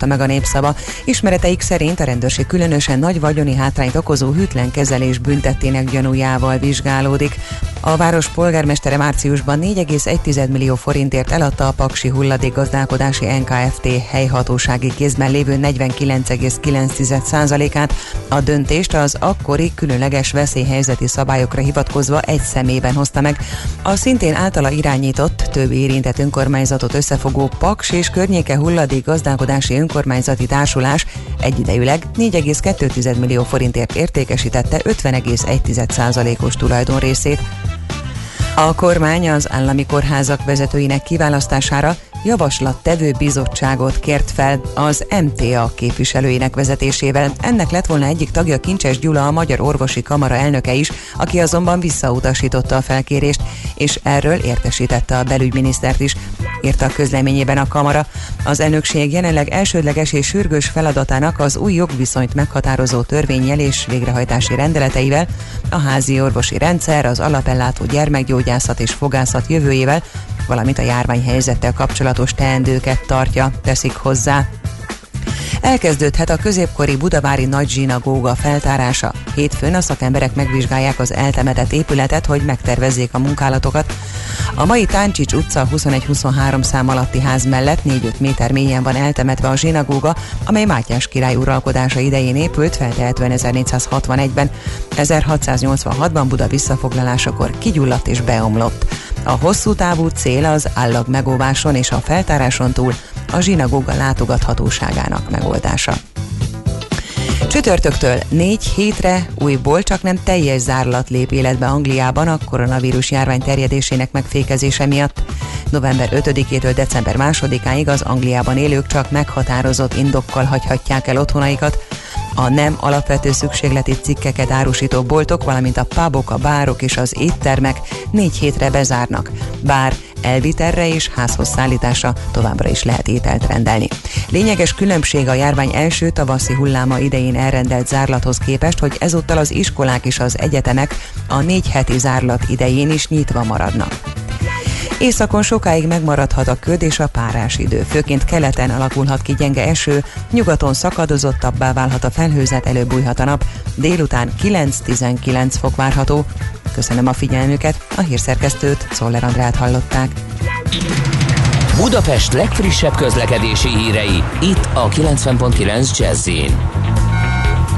állapította meg a népszava. Ismereteik szerint a rendőrség különösen nagy vagyoni hátrányt okozó hűtlen kezelés büntettének gyanújával vizsgálódik. A város polgármestere márciusban 4,1 millió forintért eladta a Paksi hulladékgazdálkodási NKFT helyhatósági kézben lévő 49,9%-át. A döntést az akkori különleges veszélyhelyzeti szabályokra hivatkozva egy szemében hozta meg. A szintén általa irányított, több érintett önkormányzatot összefogó Paks és környéke hulladék gazdálkodási önkormányzati társulás egyidejűleg 4,2 millió forintért értékesítette 50,1%-os tulajdonrészét. A kormány az állami kórházak vezetőinek kiválasztására javaslattevő bizottságot kért fel az MTA képviselőinek vezetésével. Ennek lett volna egyik tagja Kincses Gyula, a Magyar Orvosi Kamara elnöke is, aki azonban visszautasította a felkérést, és erről értesítette a belügyminisztert is, írta a közleményében a Kamara. Az elnökség jelenleg elsődleges és sürgős feladatának az új jogviszonyt meghatározó törvényel és végrehajtási rendeleteivel, a házi orvosi rendszer, az alapellátó gyermekgyógyászat és fogászat jövőjével, valamint a járványhelyzettel kapcsolatos teendőket tartja, teszik hozzá. Elkezdődhet a középkori budavári nagy zsinagóga feltárása. Hétfőn a szakemberek megvizsgálják az eltemetett épületet, hogy megtervezzék a munkálatokat. A mai Táncsics utca 21-23 szám alatti ház mellett 4-5 méter mélyen van eltemetve a zsinagóga, amely Mátyás király uralkodása idején épült, feltehetően 1461-ben. 1686-ban Buda visszafoglalásakor kigyulladt és beomlott. A hosszú távú cél az állag megóváson és a feltáráson túl a zsinagóga látogathatóságának megoldása. Csütörtöktől négy hétre újból csak nem teljes zárlat lép életbe Angliában a koronavírus járvány terjedésének megfékezése miatt. November 5-től december 2-áig az Angliában élők csak meghatározott indokkal hagyhatják el otthonaikat, a nem alapvető szükségleti cikkeket árusító boltok, valamint a pubok, a bárok és az éttermek négy hétre bezárnak, bár elviterre és házhoz szállításra továbbra is lehet ételt rendelni. Lényeges különbség a járvány első tavaszi hulláma idején elrendelt zárlathoz képest, hogy ezúttal az iskolák és az egyetemek a négy heti zárlat idején is nyitva maradnak. Északon sokáig megmaradhat a köd és a párás idő, főként keleten alakulhat ki gyenge eső, nyugaton szakadozottabbá válhat a felhőzet, előbújhat a nap, délután 9-19 fok várható. Köszönöm a figyelmüket, a hírszerkesztőt, Szoller Andrát hallották. Budapest legfrissebb közlekedési hírei, itt a 90.9 jazz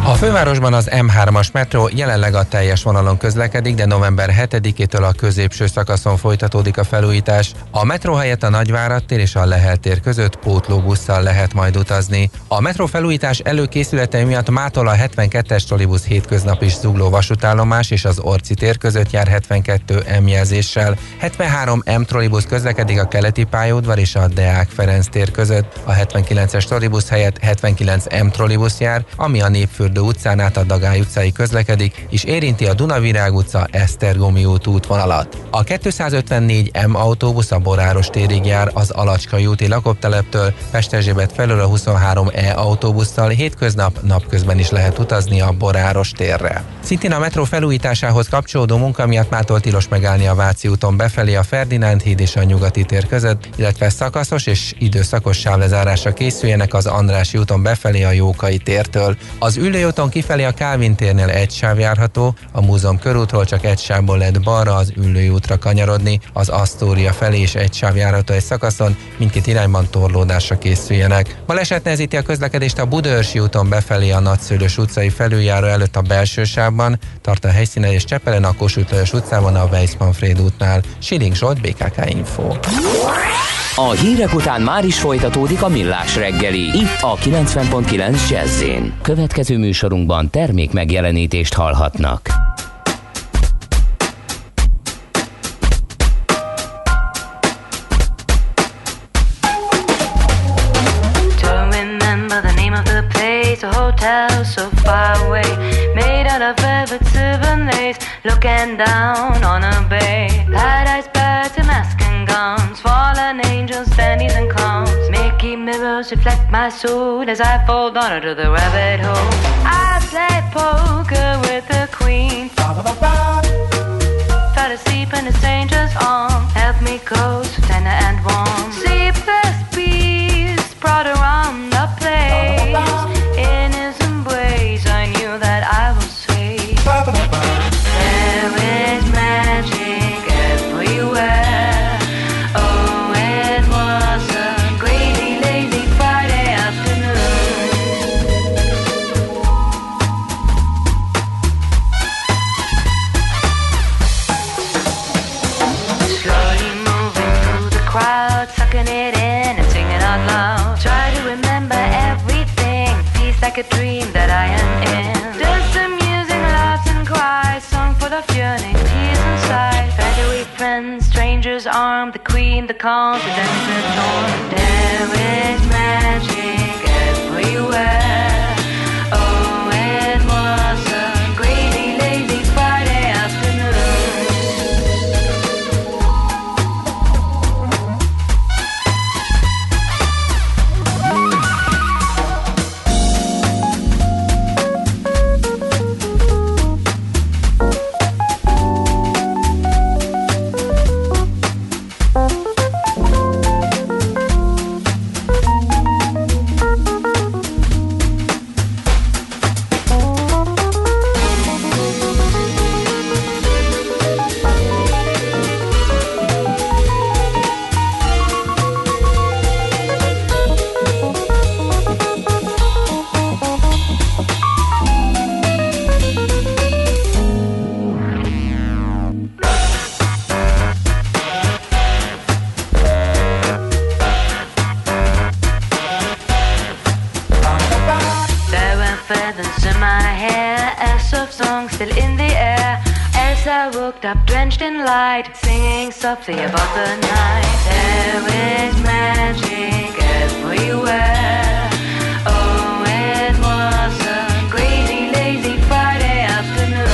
a fővárosban az M3-as metró jelenleg a teljes vonalon közlekedik, de november 7-től a középső szakaszon folytatódik a felújítás. A metró helyett a Nagyvárad tér és a Lehel tér között pótlóbusszal lehet majd utazni. A metró felújítás előkészületei miatt mától a 72-es trolibusz hétköznap is zugló vasútállomás és az Orci tér között jár 72 M jelzéssel. 73 M trolibusz közlekedik a keleti pályaudvar és a Deák Ferenc tér között. A 79-es trolibusz helyett 79 M trolibusz jár, ami a Népfürd Erdő utcán át a Dagály utcáig közlekedik, és érinti a Dunavirág utca Esztergomi út útvonalat. A 254 M autóbusz a Boráros térig jár az Alacskai úti lakopteleptől, Pesterzsébet felől a 23 E autóbusszal hétköznap napközben is lehet utazni a Boráros térre. Szintén a metró felújításához kapcsolódó munka miatt mától tilos megállni a Váci úton befelé a Ferdinánd híd és a Nyugati tér között, illetve szakaszos és időszakos sávlezárásra készüljenek az Andrási úton befelé a Jókai tértől. Az ülő úton kifelé a Kálvin térnél egy sáv járható, a múzeum körútról csak egy sávból lehet balra az Üllői útra kanyarodni, az Asztória felé is egy sáv járható egy szakaszon, mindkét irányban torlódásra készüljenek. Baleset nehezíti a közlekedést a Budaörsi úton befelé a Nagyszőlős utcai felüljáró előtt a belső sávban, tart a helyszínen és Csepelen a Kossuth Lajos utcában a Weiss-Manfred útnál. Siling Zsolt, BKK Info. A hírek után már is folytatódik a millás reggeli, itt a 90.9 jazz Következő műsorunkban termék megjelenítést hallhatnak. hotel so far away, made out of velvet silver lace, looking down on a bay. Mirrors reflect my soul as I fall down into the rabbit hole. I play poker with the queen. Fell asleep in a stranger's arm, help me close, tender and warm. Sleepless bees brought strangers armed, the queen, the calm, the dawn. There is magic everywhere. Softly about the night. There is magic everywhere. Oh, it was a crazy, lazy Friday afternoon.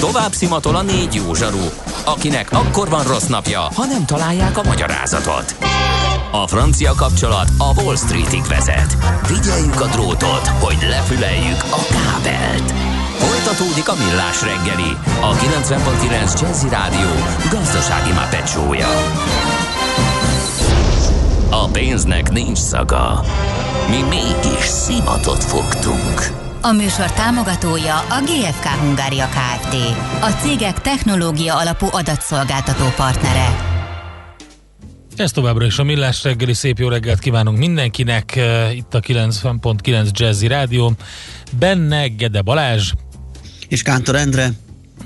Tovább szimatol a négy jó zsaru, akinek akkor van rossz napja, ha nem találják a magyarázatot. A francia kapcsolat a Wall Streetig vezet. Figyeljük a drótot, hogy lefüleljük a kábelt. Folytatódik a millás reggeli, a 90.9 Jazzy Rádió gazdasági mapetsója. A pénznek nincs szaga. Mi mégis szimatot fogtunk. A műsor támogatója a GFK Hungária Kft. A cégek technológia alapú adatszolgáltató partnere. Ez továbbra is a Millás reggeli, szép jó reggelt kívánunk mindenkinek, itt a 90.9 Jazzy Rádió, benne Gede Balázs, És Kántor Endre.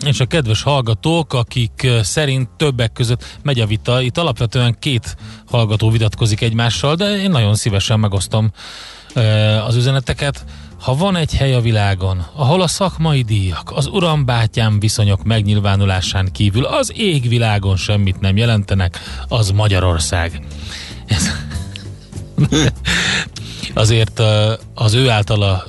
és a kedves hallgatók, akik eh, szerint többek között megy a vita, itt alapvetően két hallgató vitatkozik egymással, de én nagyon szívesen megosztom eh, az üzeneteket. Ha van egy hely a világon, ahol a szakmai díjak, az uram-bátyám viszonyok megnyilvánulásán kívül az égvilágon semmit nem jelentenek, az Magyarország. Ez, azért az ő általa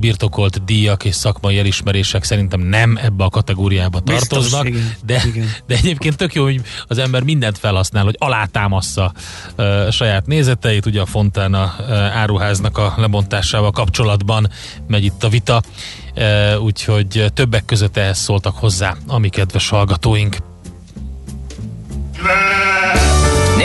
birtokolt díjak és szakmai elismerések szerintem nem ebbe a kategóriába Biztos, tartoznak, igen, de, igen. de egyébként tök jó, hogy az ember mindent felhasznál, hogy alátámassza saját nézeteit, ugye a Fontana ö, áruháznak a lebontásával kapcsolatban megy itt a vita, úgyhogy többek között ehhez szóltak hozzá a mi kedves hallgatóink.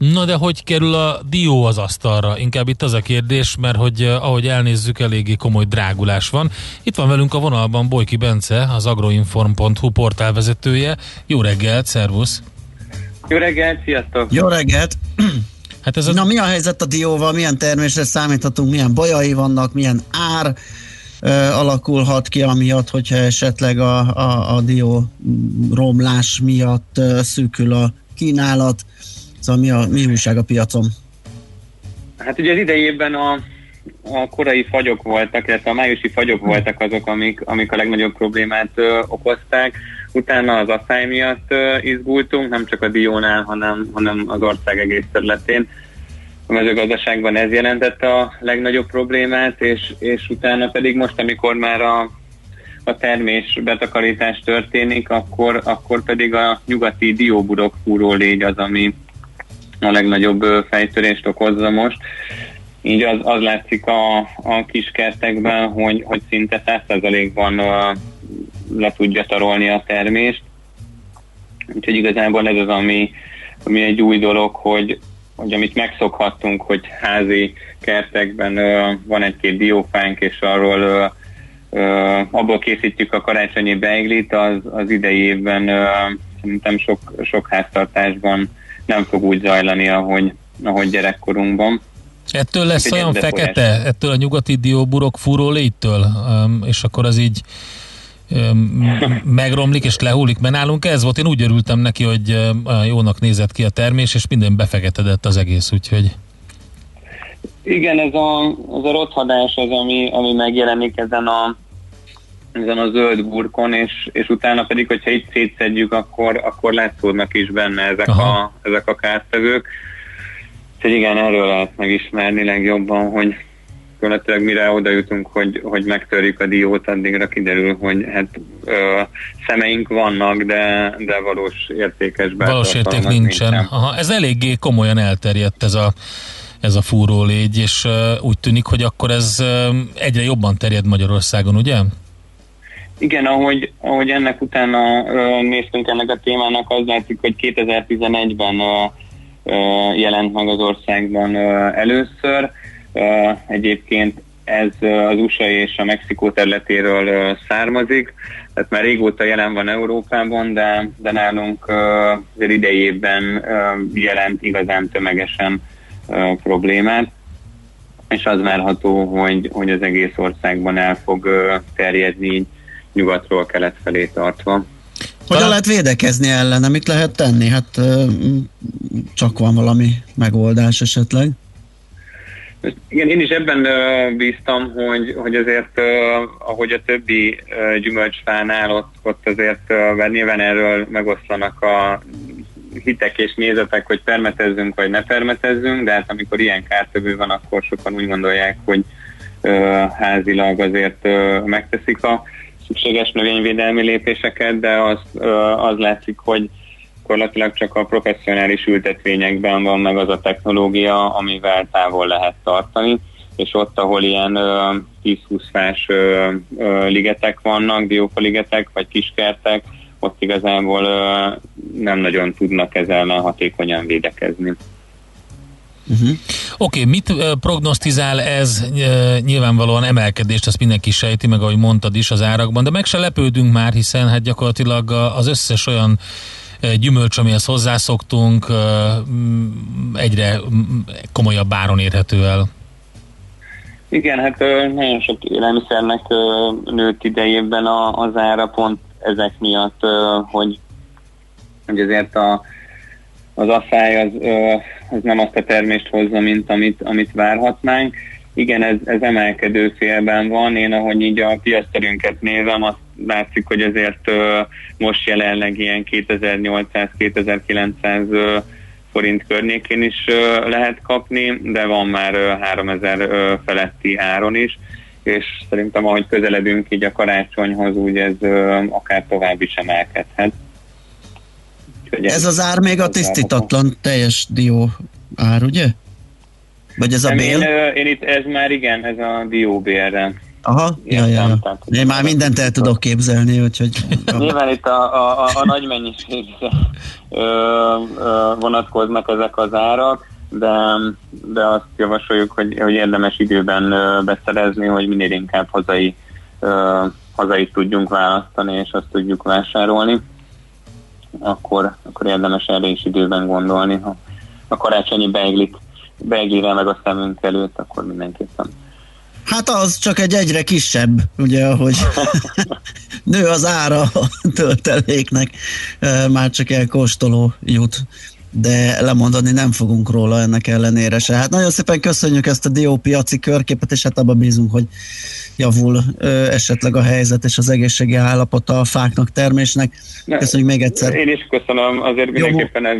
Na de hogy kerül a dió az asztalra? Inkább itt az a kérdés, mert hogy eh, ahogy elnézzük, eléggé komoly drágulás van. Itt van velünk a vonalban Bojki Bence, az agroinform.hu portál vezetője. Jó reggelt, szervusz! Jó reggelt, sziasztok! Jó reggelt! Hát ez a... Na mi a helyzet a dióval, milyen termésre számíthatunk, milyen bajai vannak, milyen ár ö, alakulhat ki amiatt, hogyha esetleg a, a, a dió romlás miatt ö, szűkül a kínálat. Szóval mi, a, mi újság a piacon? Hát ugye az idejében a, a korai fagyok voltak, illetve a májusi fagyok voltak azok, amik, amik a legnagyobb problémát ö, okozták. Utána az asszály miatt ö, izgultunk, nem csak a diónál, hanem, hanem az ország egész területén. A mezőgazdaságban ez jelentette a legnagyobb problémát, és, és utána pedig most, amikor már a, a termés betakarítás történik, akkor, akkor pedig a nyugati dióburok fúró légy az, ami a legnagyobb fejtörést okozza most. Így az, az látszik a, a kiskertekben, hogy, hogy szinte 100%-ban ö, le tudja tarolni a termést. Úgyhogy igazából ez az, ami, ami egy új dolog, hogy, hogy amit megszokhattunk, hogy házi kertekben ö, van egy-két diófánk, és arról ö, ö, abból készítjük a karácsonyi beiglit, az, az idei évben ö, szerintem sok, sok háztartásban nem fog úgy zajlani, ahogy, ahogy gyerekkorunkban. Ettől lesz Egy olyan fekete, ettől a nyugati dióburok légytől, um, és akkor az így megromlik és lehullik, mert nálunk ez volt, én úgy örültem neki, hogy jónak nézett ki a termés, és minden befeketedett az egész, úgyhogy. Igen, ez a, az a rothadás az, ami, ami megjelenik ezen a, ezen a zöld burkon, és, és utána pedig, hogyha itt szétszedjük, akkor, akkor látszódnak is benne ezek Aha. a, ezek a kártevők. Úgyhogy igen, erről lehet megismerni legjobban, hogy gyakorlatilag mire oda jutunk, hogy, hogy megtörjük a diót, addigra kiderül, hogy hát ö, szemeink vannak, de, de valós értékes valós érték beltartalmak nincsen. Aha, ez eléggé komolyan elterjedt ez a, ez a fúró légy, és uh, úgy tűnik, hogy akkor ez uh, egyre jobban terjed Magyarországon, ugye? Igen, ahogy, ahogy ennek utána néztünk ennek a témának, az látszik, hogy 2011-ben ö, ö, jelent meg az országban először. Egyébként ez az USA és a Mexikó területéről származik, tehát már régóta jelen van Európában, de, de nálunk az ö, jelent igazán tömegesen problémát és az várható, hogy, hogy az egész országban el fog terjedni így nyugatról kelet felé tartva. Hogyan lehet védekezni ellene? Mit lehet tenni? Hát csak van valami megoldás esetleg. Igen, én is ebben bíztam, hogy, hogy azért, ahogy a többi gyümölcsfánál, ott, ott azért nyilván erről megoszlanak a hitek és nézetek, hogy permetezzünk vagy ne permetezzünk, de hát amikor ilyen kártevő van, akkor sokan úgy gondolják, hogy házilag azért megteszik a szükséges növényvédelmi lépéseket, de az, az látszik, hogy gyakorlatilag csak a professzionális ültetvényekben van meg az a technológia, amivel távol lehet tartani, és ott, ahol ilyen ö, 10-20 fás ligetek vannak, diófaligetek vagy kiskertek, ott igazából nem nagyon tudnak ezzel hatékonyan védekezni. Uh-huh. Oké, okay, mit ö, prognosztizál ez? Ö, Nyilvánvalóan emelkedést, azt mindenki sejti, meg ahogy mondtad is az árakban, de meg se lepődünk már, hiszen hát gyakorlatilag az összes olyan gyümölcs, amihez hozzászoktunk, egyre komolyabb áron érhető el. Igen, hát nagyon sok élelmiszernek nőtt idejében az ára pont ezek miatt, hogy, hogy azért a, az asszály az, az nem azt a termést hozza, mint amit, amit várhatnánk. Igen, ez, ez emelkedő félben van. Én, ahogy így a piaszterünket nézem, azt látszik, hogy azért ö, most jelenleg ilyen 2800-2900 ö, forint környékén is ö, lehet kapni, de van már ö, 3000 ö, feletti áron is, és szerintem ahogy közeledünk így a karácsonyhoz, úgy ez ö, akár tovább is emelkedhet. Úgyhogy Ez az ár még a tisztítatlan teljes dió ár, ugye? Vagy ez a én, bél? ö, én itt, ez már igen, ez a dióbérre. Aha, ja, ja, tehát, Én már mindent el tudok képzelni, úgyhogy... Nyilván itt a, a, a, a nagy mennyiségre ö, ö, vonatkoznak ezek az árak, de, de azt javasoljuk, hogy, hogy érdemes időben ö, beszerezni, hogy minél inkább hazai, ö, hazai tudjunk választani, és azt tudjuk vásárolni. Akkor, akkor érdemes erre is időben gondolni. Ha a karácsonyi beiglit, beiglire meg a szemünk előtt, akkor mindenképpen. Hát az csak egy egyre kisebb, ugye, ahogy nő az ára a tölteléknek, e, már csak elkóstoló jut, de lemondani nem fogunk róla ennek ellenére se. Hát nagyon szépen köszönjük ezt a diópiaci körképet, és hát abban bízunk, hogy javul ö, esetleg a helyzet és az egészségi állapota a fáknak, termésnek. Köszönjük még egyszer. Én is köszönöm, azért mindenképpen ez,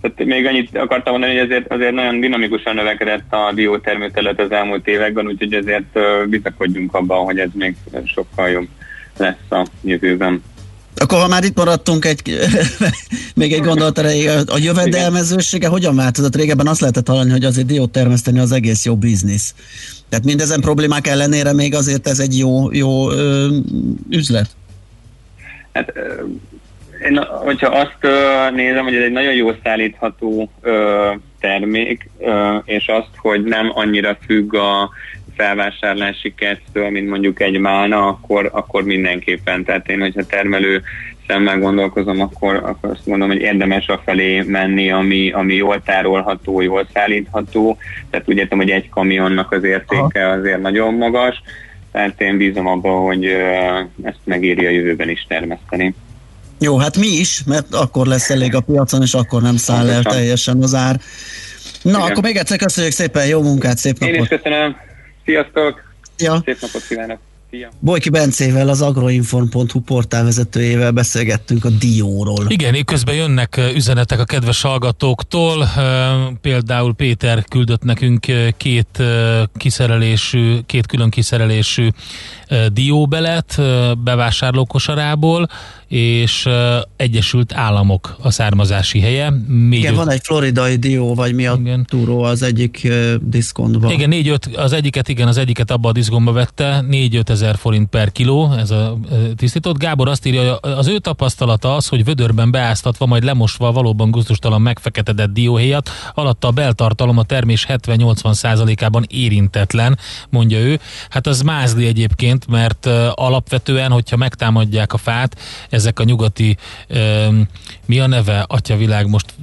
tehát még annyit akartam mondani, hogy azért, azért nagyon dinamikusan növekedett a diótermőterület az elmúlt években, úgyhogy ezért bizakodjunk abban, hogy ez még sokkal jobb lesz a jövőben. Akkor ha már itt maradtunk, egy, még egy gondolat erejéig, a jövedelmezősége hogyan változott? Régebben azt lehetett hallani, hogy azért diót termeszteni az egész jó biznisz. Tehát mindezen problémák ellenére még azért ez egy jó, jó ö, üzlet. Hát én, hogyha azt nézem, hogy ez egy nagyon jól szállítható ö, termék, és azt, hogy nem annyira függ a felvásárlási kezdtől, mint mondjuk egy málna, akkor, akkor mindenképpen. Tehát én, hogyha termelő szemmel gondolkozom, akkor, akkor azt mondom, hogy érdemes a felé menni, ami, ami jól tárolható, jól szállítható. Tehát úgy értem, hogy egy kamionnak az értéke azért nagyon magas, tehát én bízom abban, hogy ezt megéri a jövőben is termeszteni. Jó, hát mi is, mert akkor lesz elég a piacon, és akkor nem száll el teljesen az ár. Na, Igen. akkor még egyszer köszönjük szépen, jó munkát, szép napot! Én is köszönöm, sziasztok! Ja. Szép napot kívánok! Szia. Bojki Bencével, az agroinform.hu portálvezetőjével beszélgettünk a dióról. Igen, közben jönnek üzenetek a kedves hallgatóktól. Például Péter küldött nekünk két kiszerelésű, két külön kiszerelésű dióbelet bevásárlókosarából, és Egyesült Államok a származási helye. Négy igen, öt... van egy floridai dió, vagy mi a igen. túró az egyik diszkontban. Igen, négy, öt, az egyiket, igen, az egyiket abba a diszkontba vette, 4-5 ezer forint per kiló, ez a tisztított. Gábor azt írja, hogy az ő tapasztalata az, hogy vödörben beáztatva, majd lemosva valóban gusztustalan megfeketedett dióhéjat, alatta a beltartalom a termés 70-80 százalékában érintetlen, mondja ő. Hát az mázli egyébként, mert uh, alapvetően, hogyha megtámadják a fát, ezek a nyugati, mi a neve, atyavilág most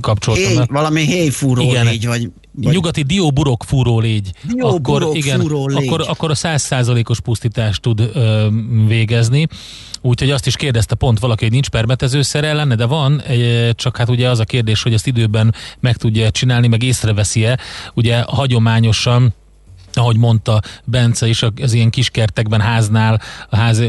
kapcsoltam. Héj, valami héjfúró igen, légy, vagy, vagy... Nyugati dióburok fúró légy. Dióburok akkor, igen, fúró légy. Akkor, akkor a százszázalékos pusztítást tud ö, végezni. Úgyhogy azt is kérdezte pont valaki, hogy nincs permetezőszere lenne, de van, csak hát ugye az a kérdés, hogy ezt időben meg tudja csinálni, meg észreveszi-e. Ugye hagyományosan ahogy mondta Bence is, az ilyen kiskertekben, háznál, a ház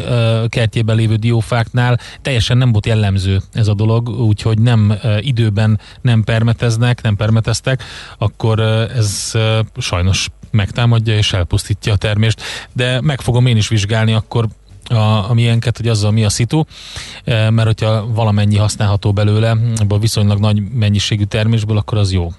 kertjében lévő diófáknál teljesen nem volt jellemző ez a dolog, úgyhogy nem időben nem permeteznek, nem permeteztek, akkor ez sajnos megtámadja és elpusztítja a termést, de meg fogom én is vizsgálni akkor a, a miénket, hogy azzal mi a szitu, mert hogyha valamennyi használható belőle, abból viszonylag nagy mennyiségű termésből, akkor az jó.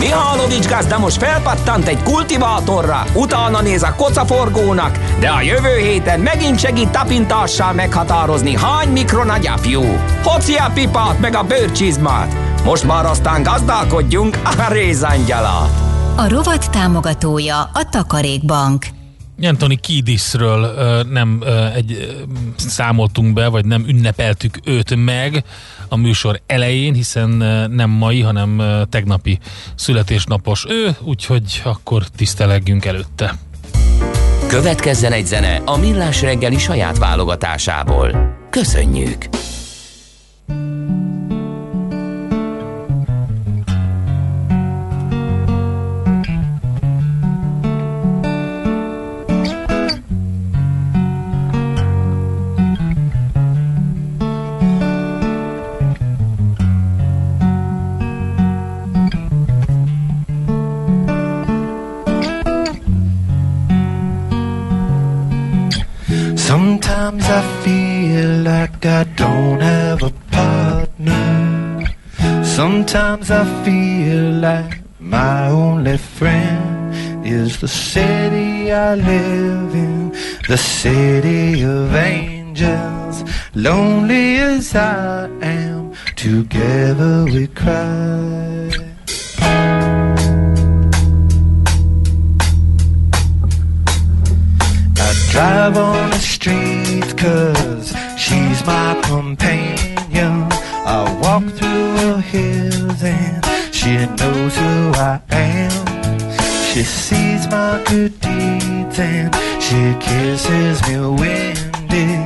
Mihálovics gazda most felpattant egy kultivátorra, utána néz a kocaforgónak, de a jövő héten megint segít tapintással meghatározni, hány mikron a gyapjú. Hoci a pipát meg a bőrcsizmát. Most már aztán gazdálkodjunk a rézangyala. A rovat támogatója a Takarékbank. Anthony Kiedisről nem egy, számoltunk be, vagy nem ünnepeltük őt meg a műsor elején, hiszen nem mai, hanem tegnapi születésnapos ő, úgyhogy akkor tisztelegjünk előtte. Következzen egy zene a Millás reggeli saját válogatásából. Köszönjük! Sometimes I feel like I don't have a partner. Sometimes I feel like my only friend is the city I live in, the city of angels. Lonely as I am, together we cry. Drive on the street cause she's my companion. I walk through the hills and she knows who I am. She sees my good deeds and she kisses me windy.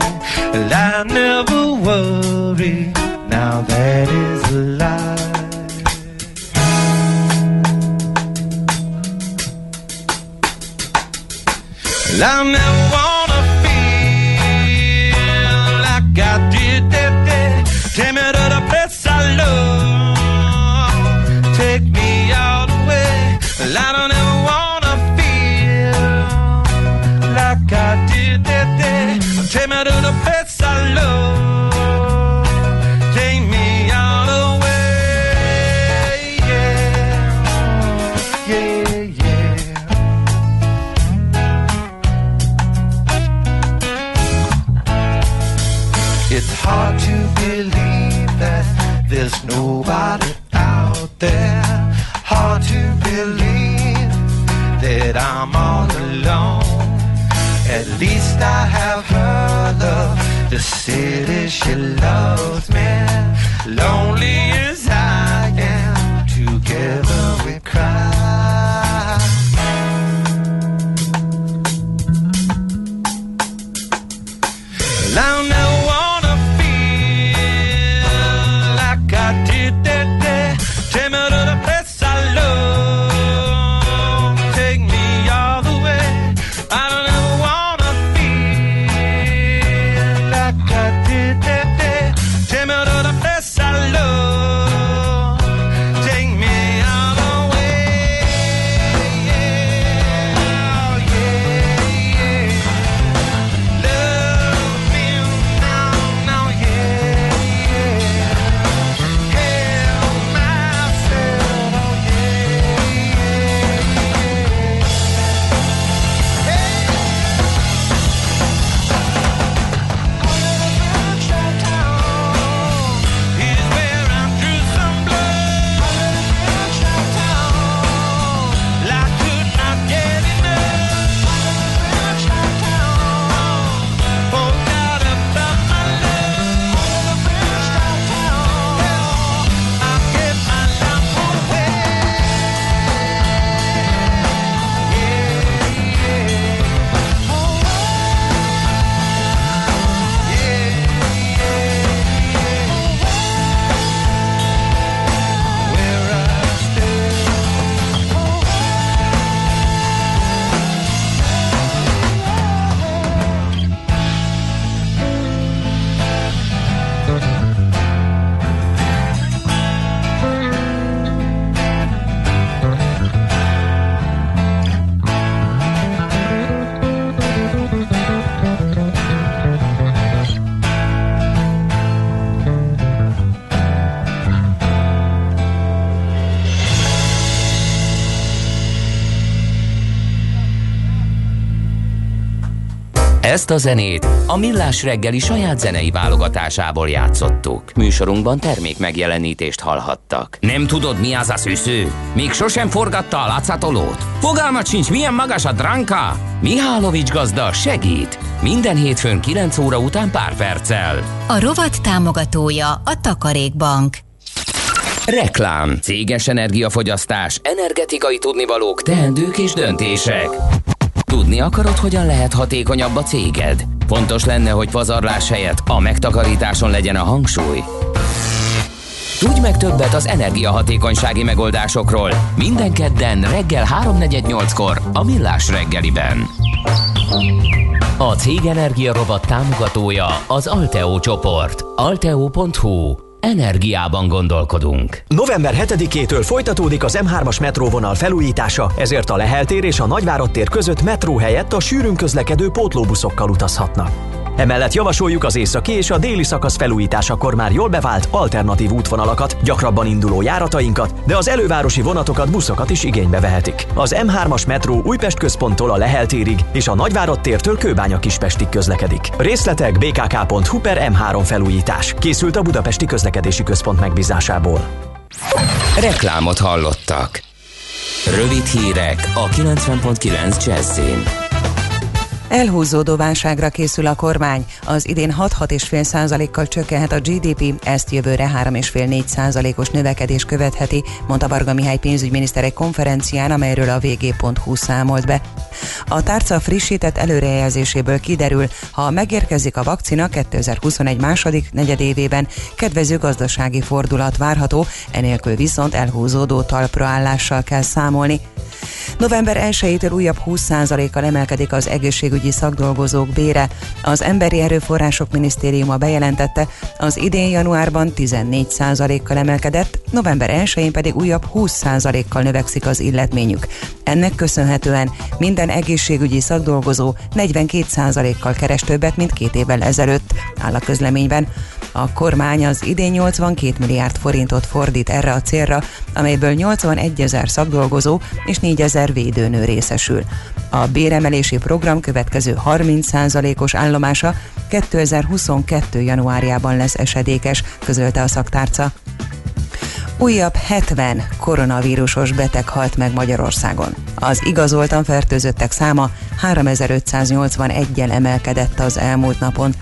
Well, I never worry, now that is a lie. And I never want The city she loves me. Ezt a zenét a Millás reggeli saját zenei válogatásából játszottuk. Műsorunkban termék megjelenítést hallhattak. Nem tudod, mi az a szűző? Még sosem forgatta a látszatolót? Fogalmat sincs, milyen magas a dránka? Mihálovics gazda segít! Minden hétfőn 9 óra után pár perccel. A rovat támogatója a Takarékbank. Reklám, céges energiafogyasztás, energetikai tudnivalók, teendők és döntések. Tudni akarod, hogyan lehet hatékonyabb a céged? Fontos lenne, hogy pazarlás helyett a megtakarításon legyen a hangsúly. Tudj meg többet az energiahatékonysági megoldásokról minden kedden reggel 3.48-kor a Millás reggeliben. A Cég Energia Rovat támogatója az Alteo csoport. Alteo.hu Energiában gondolkodunk. November 7-től folytatódik az M3-as metróvonal felújítása, ezért a Lehel tér és a Nagyvárad tér között metró helyett a sűrűn közlekedő pótlóbuszokkal utazhatnak. Emellett javasoljuk az északi és a déli szakasz felújításakor már jól bevált alternatív útvonalakat, gyakrabban induló járatainkat, de az elővárosi vonatokat, buszokat is igénybe vehetik. Az M3-as metró Újpest központtól a Lehel térig és a Nagyvárad tértől Kőbánya Kispestig közlekedik. Részletek bkk.hu per M3 felújítás. Készült a Budapesti Közlekedési Központ megbízásából. Reklámot hallottak. Rövid hírek a 90.9 Jazzin. Elhúzódó válságra készül a kormány. Az idén 6-6,5%-kal csökkenhet a GDP, ezt jövőre 3,5-4 százalékos növekedés követheti, mondta Varga Mihály pénzügyminiszter egy konferencián, amelyről a vg.hu számolt be. A tárca frissített előrejelzéséből kiderül, ha megérkezik a vakcina 2021 második negyedévében, kedvező gazdasági fordulat várható, enélkül viszont elhúzódó talpraállással kell számolni. November 1-től újabb 20%-kal emelkedik az egészségügyi szakdolgozók bére. Az Emberi Erőforrások Minisztériuma bejelentette, az idén januárban 14%-kal emelkedett, november 1-én pedig újabb 20%-kal növekszik az illetményük. Ennek köszönhetően minden egészségügyi szakdolgozó 42%-kal keres többet, mint két évvel ezelőtt, áll a közleményben. A kormány az idén 82 milliárd forintot fordít erre a célra, amelyből 81 ezer szakdolgozó és 4 ezer védőnő részesül. A béremelési program következő 30%-os állomása 2022. januárjában lesz esedékes, közölte a szaktárca. Újabb 70 koronavírusos beteg halt meg Magyarországon. Az igazoltan fertőzöttek száma 3581-jel emelkedett az elmúlt napon.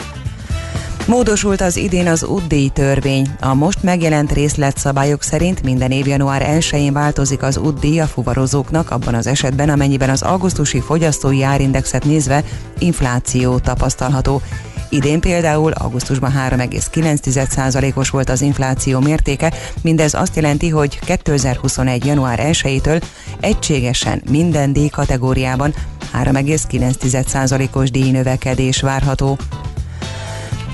Módosult az idén az UDI törvény. A most megjelent részletszabályok szerint minden év január 1-én változik az UDI a fuvarozóknak abban az esetben, amennyiben az augusztusi fogyasztói árindexet nézve infláció tapasztalható. Idén például augusztusban 3,9%-os volt az infláció mértéke, mindez azt jelenti, hogy 2021. január 1-től egységesen minden díj kategóriában 3,9%-os díjnövekedés várható.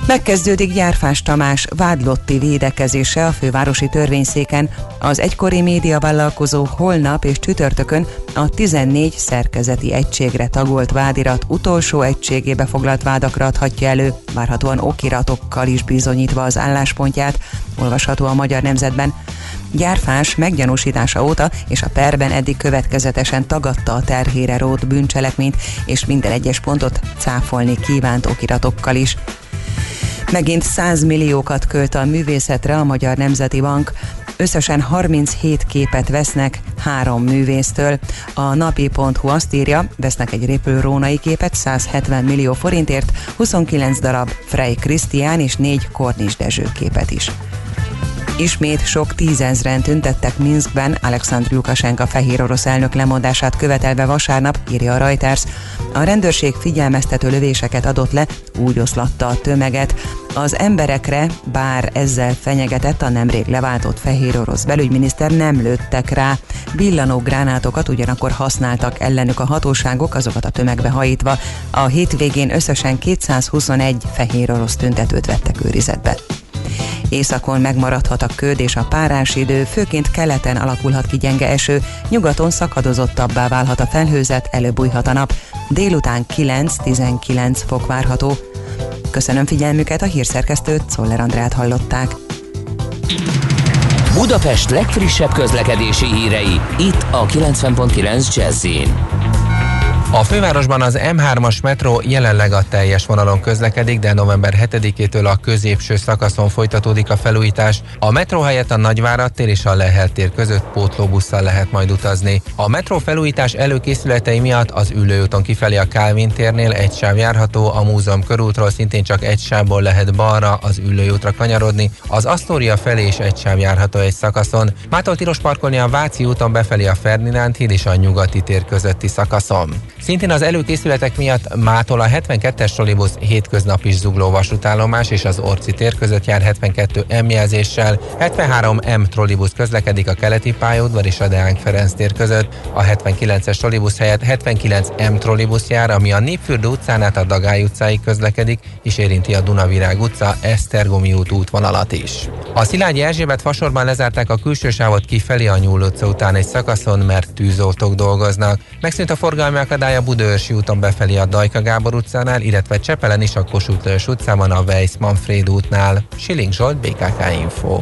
Megkezdődik Gyárfás Tamás vádlotti védekezése a fővárosi törvényszéken. Az egykori médiavállalkozó holnap és csütörtökön a 14 szerkezeti egységre tagolt vádirat utolsó egységébe foglalt vádakra adhatja elő, várhatóan okiratokkal is bizonyítva az álláspontját, olvasható a Magyar Nemzetben. Gyárfás meggyanúsítása óta és a perben eddig következetesen tagadta a terhére rót bűncselekményt, és minden egyes pontot cáfolni kívánt okiratokkal is. Megint 100 milliókat költ a művészetre a Magyar Nemzeti Bank. Összesen 37 képet vesznek három művésztől. A napi.hu azt írja, vesznek egy repülőrónai képet 170 millió forintért, 29 darab Frey Krisztián és 4 Kornis Dezső képet is. Ismét sok tízezren tüntettek Minskben Alexandr Lukasenka fehér orosz elnök lemondását követelve vasárnap, írja a Reuters. A rendőrség figyelmeztető lövéseket adott le, úgy oszlatta a tömeget. Az emberekre, bár ezzel fenyegetett a nemrég leváltott fehér orosz belügyminiszter, nem lőttek rá. Villanó gránátokat ugyanakkor használtak ellenük a hatóságok, azokat a tömegbe hajítva. A hétvégén összesen 221 fehér orosz tüntetőt vettek őrizetbe. Északon megmaradhat a köd és a párás idő, főként keleten alakulhat ki gyenge eső, nyugaton szakadozottabbá válhat a felhőzet, előbújhat a nap. Délután 9-19 fok várható. Köszönöm figyelmüket, a hírszerkesztőt, Szoller Andrát hallották. Budapest legfrissebb közlekedési hírei, itt a 90.9 jazz a fővárosban az M3-as metró jelenleg a teljes vonalon közlekedik, de november 7-től a középső szakaszon folytatódik a felújítás. A metró helyett a Nagyvárad tér és a Lehel tér között pótlóbusszal lehet majd utazni. A metró felújítás előkészületei miatt az ülőúton kifelé a Kálvin térnél egy sáv járható, a múzeum körútról szintén csak egy sávból lehet balra az ülőútra kanyarodni, az Asztória felé is egy sáv járható egy szakaszon. Mától tilos parkolni a Váci úton befelé a Ferdinánd híd és a Nyugati tér közötti szakaszon. Szintén az előkészületek miatt mától a 72-es trolibusz hétköznap is zugló vasútállomás és az Orci tér között jár 72 M jelzéssel, 73 M trolibusz közlekedik a keleti pályaudvar és a Deánk Ferenc tér között, a 79-es trolibusz helyett 79 M trolibusz jár, ami a Népfürdő utcán át a Dagály utcáig közlekedik, és érinti a Dunavirág utca, Esztergomi út útvonalat is. A Szilágyi Erzsébet fasorban lezárták a külső sávot kifelé a Nyúl utca után egy szakaszon, mert tűzoltók dolgoznak. Megszűnt a forgalmi akadály a Budaörsi úton befelé a Dajka Gábor utcánál, illetve Csepelen is a Kossuth Lajos utcában a Weiss Manfred útnál. Siling Zsolt, BKK Info.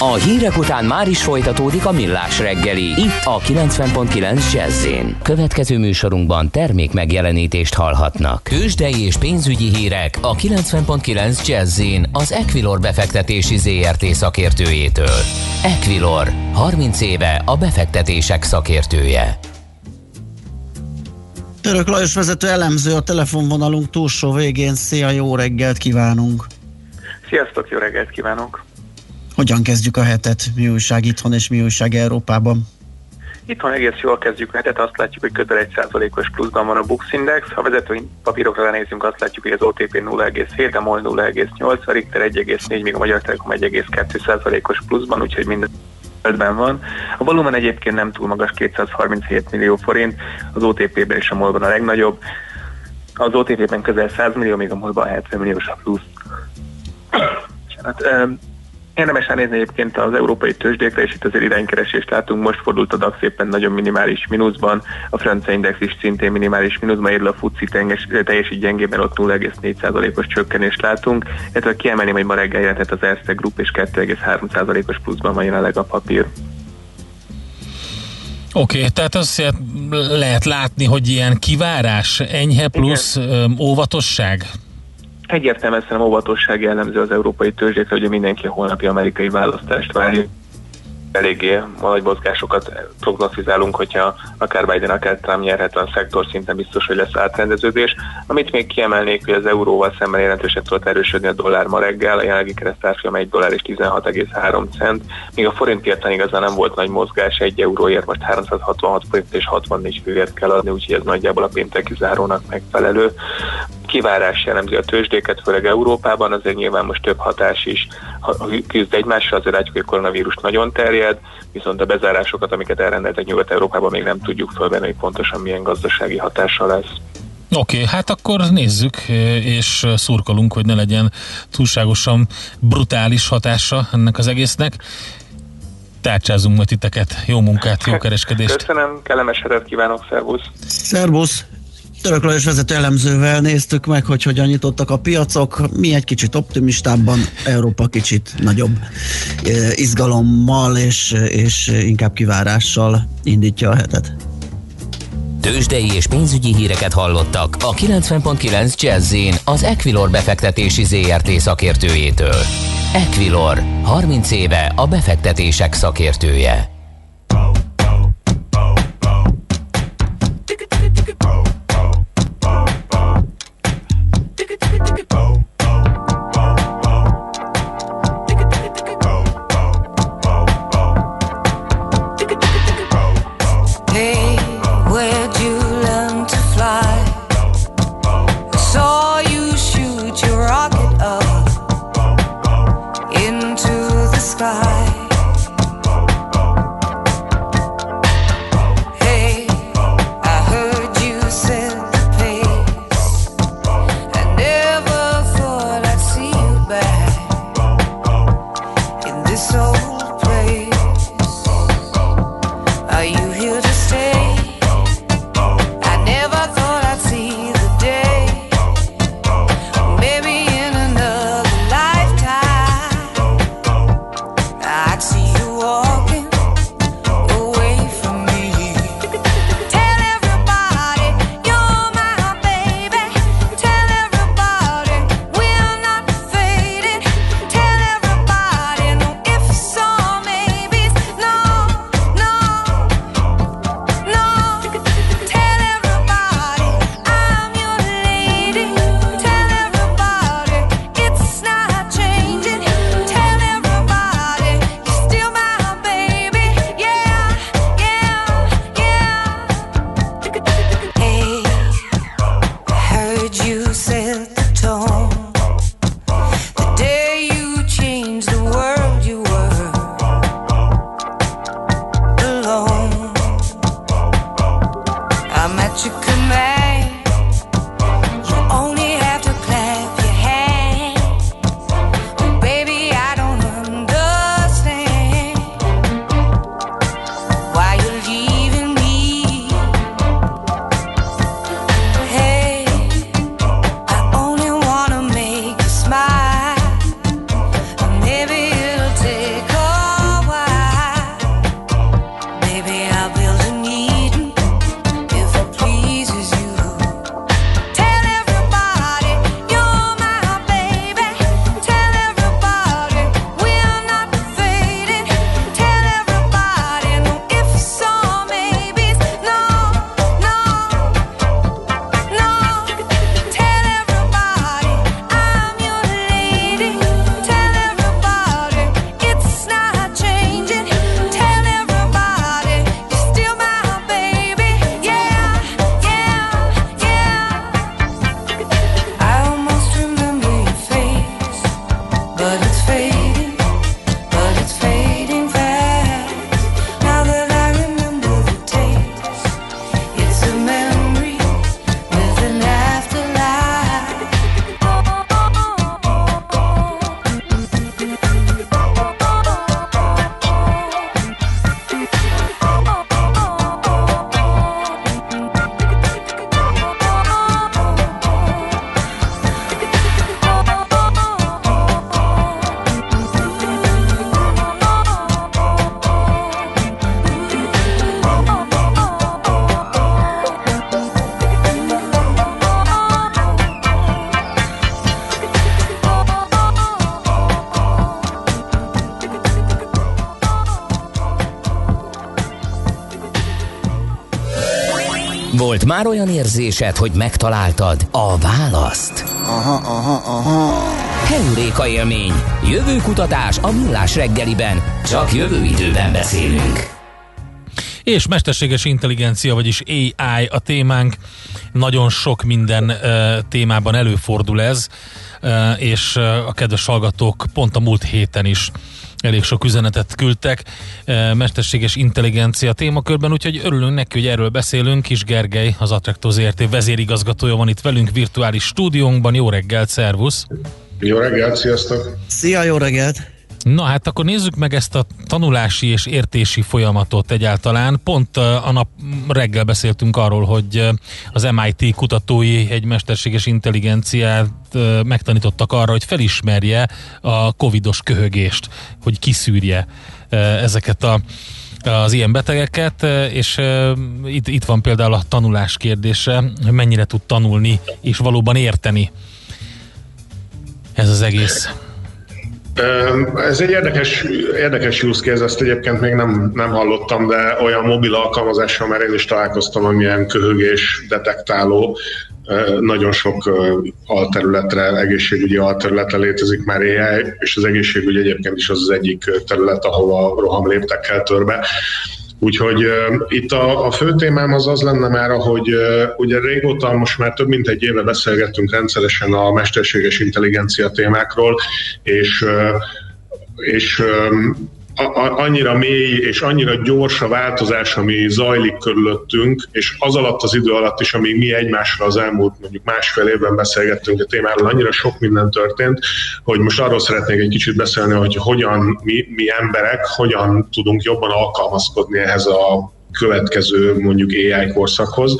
A hírek után már is folytatódik a millás reggeli. Itt a 90.9 jazz Következő műsorunkban termék megjelenítést hallhatnak. Kősdei és pénzügyi hírek a 90.9 jazz az Equilor befektetési ZRT szakértőjétől. Equilor, 30 éve a befektetések szakértője. Török Lajos vezető elemző a telefonvonalunk túlsó végén. Szia, jó reggelt kívánunk! Sziasztok, jó reggelt kívánok! Hogyan kezdjük a hetet? Mi újság itthon és mi újság Európában? Itthon egész jól kezdjük a hetet, azt látjuk, hogy közel 1%-os pluszban van a Bux Index. Ha vezető papírokra nézünk, azt látjuk, hogy az OTP 0,7, a MOL 0,8, a Richter 1,4, míg a Magyar Telekom 1,2%-os pluszban, úgyhogy minden ben van. A volumen egyébként nem túl magas, 237 millió forint, az OTP-ben és a MOL-ban a legnagyobb. Az OTP-ben közel 100 millió, még a MOL-ban 70 milliós a plusz. Hát, Érdemes nézni egyébként az európai tőzsdékre, és itt azért iránykeresést látunk. Most fordult a DAX éppen nagyon minimális mínuszban, a francia index is szintén minimális mínuszban, érül a FUCI teljesít gyengében, ott 0,4%-os csökkenést látunk, illetve kiemelném, hogy ma reggel jelentett az Erste Group, és 2,3%-os pluszban van jelenleg a papír. Oké, okay, tehát azt lehet látni, hogy ilyen kivárás, enyhe plusz Igen. óvatosság? Egyértelműen szerintem óvatosság jellemző az európai törzsékre, hogy mindenki a holnapi amerikai választást várja. Eléggé nagy mozgásokat prognosztizálunk, hogyha akár Biden, akár Trump nyerhetően szektor szinten biztos, hogy lesz átrendeződés. Amit még kiemelnék, hogy az euróval szemben jelentősen tudott erősödni a dollár ma reggel, a jelenlegi keresztárfolyam 1 dollár és 16,3 cent, míg a forint érten igazán nem volt nagy mozgás, egy euróért most 366 forint és 64 főért kell adni, úgyhogy ez nagyjából a pénteki zárónak megfelelő. Kivárás jellemzi a tőzsdéket, főleg Európában, azért nyilván most több hatás is küzd egymásra, azért látjuk, hogy a koronavírus nagyon terjed, viszont a bezárásokat, amiket elrendeltek Nyugat-Európában még nem tudjuk fölvenni, hogy pontosan milyen gazdasági hatása lesz. Oké, okay, hát akkor nézzük, és szurkolunk, hogy ne legyen túlságosan brutális hatása ennek az egésznek. Tárcsázunk majd titeket. Jó munkát, jó kereskedést. Köszönöm, kellemes hetet kívánok, szervusz. Szervusz. Török Lajos vezető elemzővel néztük meg, hogy hogyan nyitottak a piacok. Mi egy kicsit optimistábban, Európa kicsit nagyobb izgalommal és, és inkább kivárással indítja a hetet. Tőzsdei és pénzügyi híreket hallottak a 90.9 jazz az Equilor befektetési ZRT szakértőjétől. Equilor, 30 éve a befektetések szakértője. Volt már olyan érzésed, hogy megtaláltad a választ? Aha, aha, aha. Heuréka élmény. Jövő kutatás a millás reggeliben. Csak jövő időben beszélünk. És mesterséges intelligencia, vagyis AI a témánk. Nagyon sok minden uh, témában előfordul ez, uh, és uh, a kedves hallgatók pont a múlt héten is elég sok üzenetet küldtek mesterséges intelligencia témakörben, úgyhogy örülünk neki, hogy erről beszélünk. Kis Gergely, az Attraktor ZRT vezérigazgatója van itt velünk virtuális stúdiónkban. Jó reggelt, szervusz! Jó reggelt, sziasztok! Szia, jó reggelt! Na hát akkor nézzük meg ezt a tanulási és értési folyamatot egyáltalán. Pont a nap reggel beszéltünk arról, hogy az MIT kutatói egy mesterséges intelligenciát megtanítottak arra, hogy felismerje a covidos köhögést, hogy kiszűrje ezeket a az ilyen betegeket, és itt, itt van például a tanulás kérdése, hogy mennyire tud tanulni és valóban érteni ez az egész. Ez egy érdekes, érdekes use case, ezt egyébként még nem, nem hallottam, de olyan mobil alkalmazással már én is találkoztam, amilyen köhögés detektáló, nagyon sok alterületre, egészségügyi alterületre létezik már AI, és az egészségügy egyébként is az az egyik terület, ahol a roham léptekkel törbe. Úgyhogy uh, itt a, a fő témám az az lenne már, hogy uh, ugye régóta, most már több mint egy éve beszélgettünk rendszeresen a mesterséges intelligencia témákról, és uh, és annyira mély és annyira gyors a változás, ami zajlik körülöttünk, és az alatt az idő alatt is, amíg mi egymásra az elmúlt mondjuk másfél évben beszélgettünk a témáról, annyira sok minden történt, hogy most arról szeretnék egy kicsit beszélni, hogy hogyan mi, mi emberek, hogyan tudunk jobban alkalmazkodni ehhez a következő mondjuk AI korszakhoz.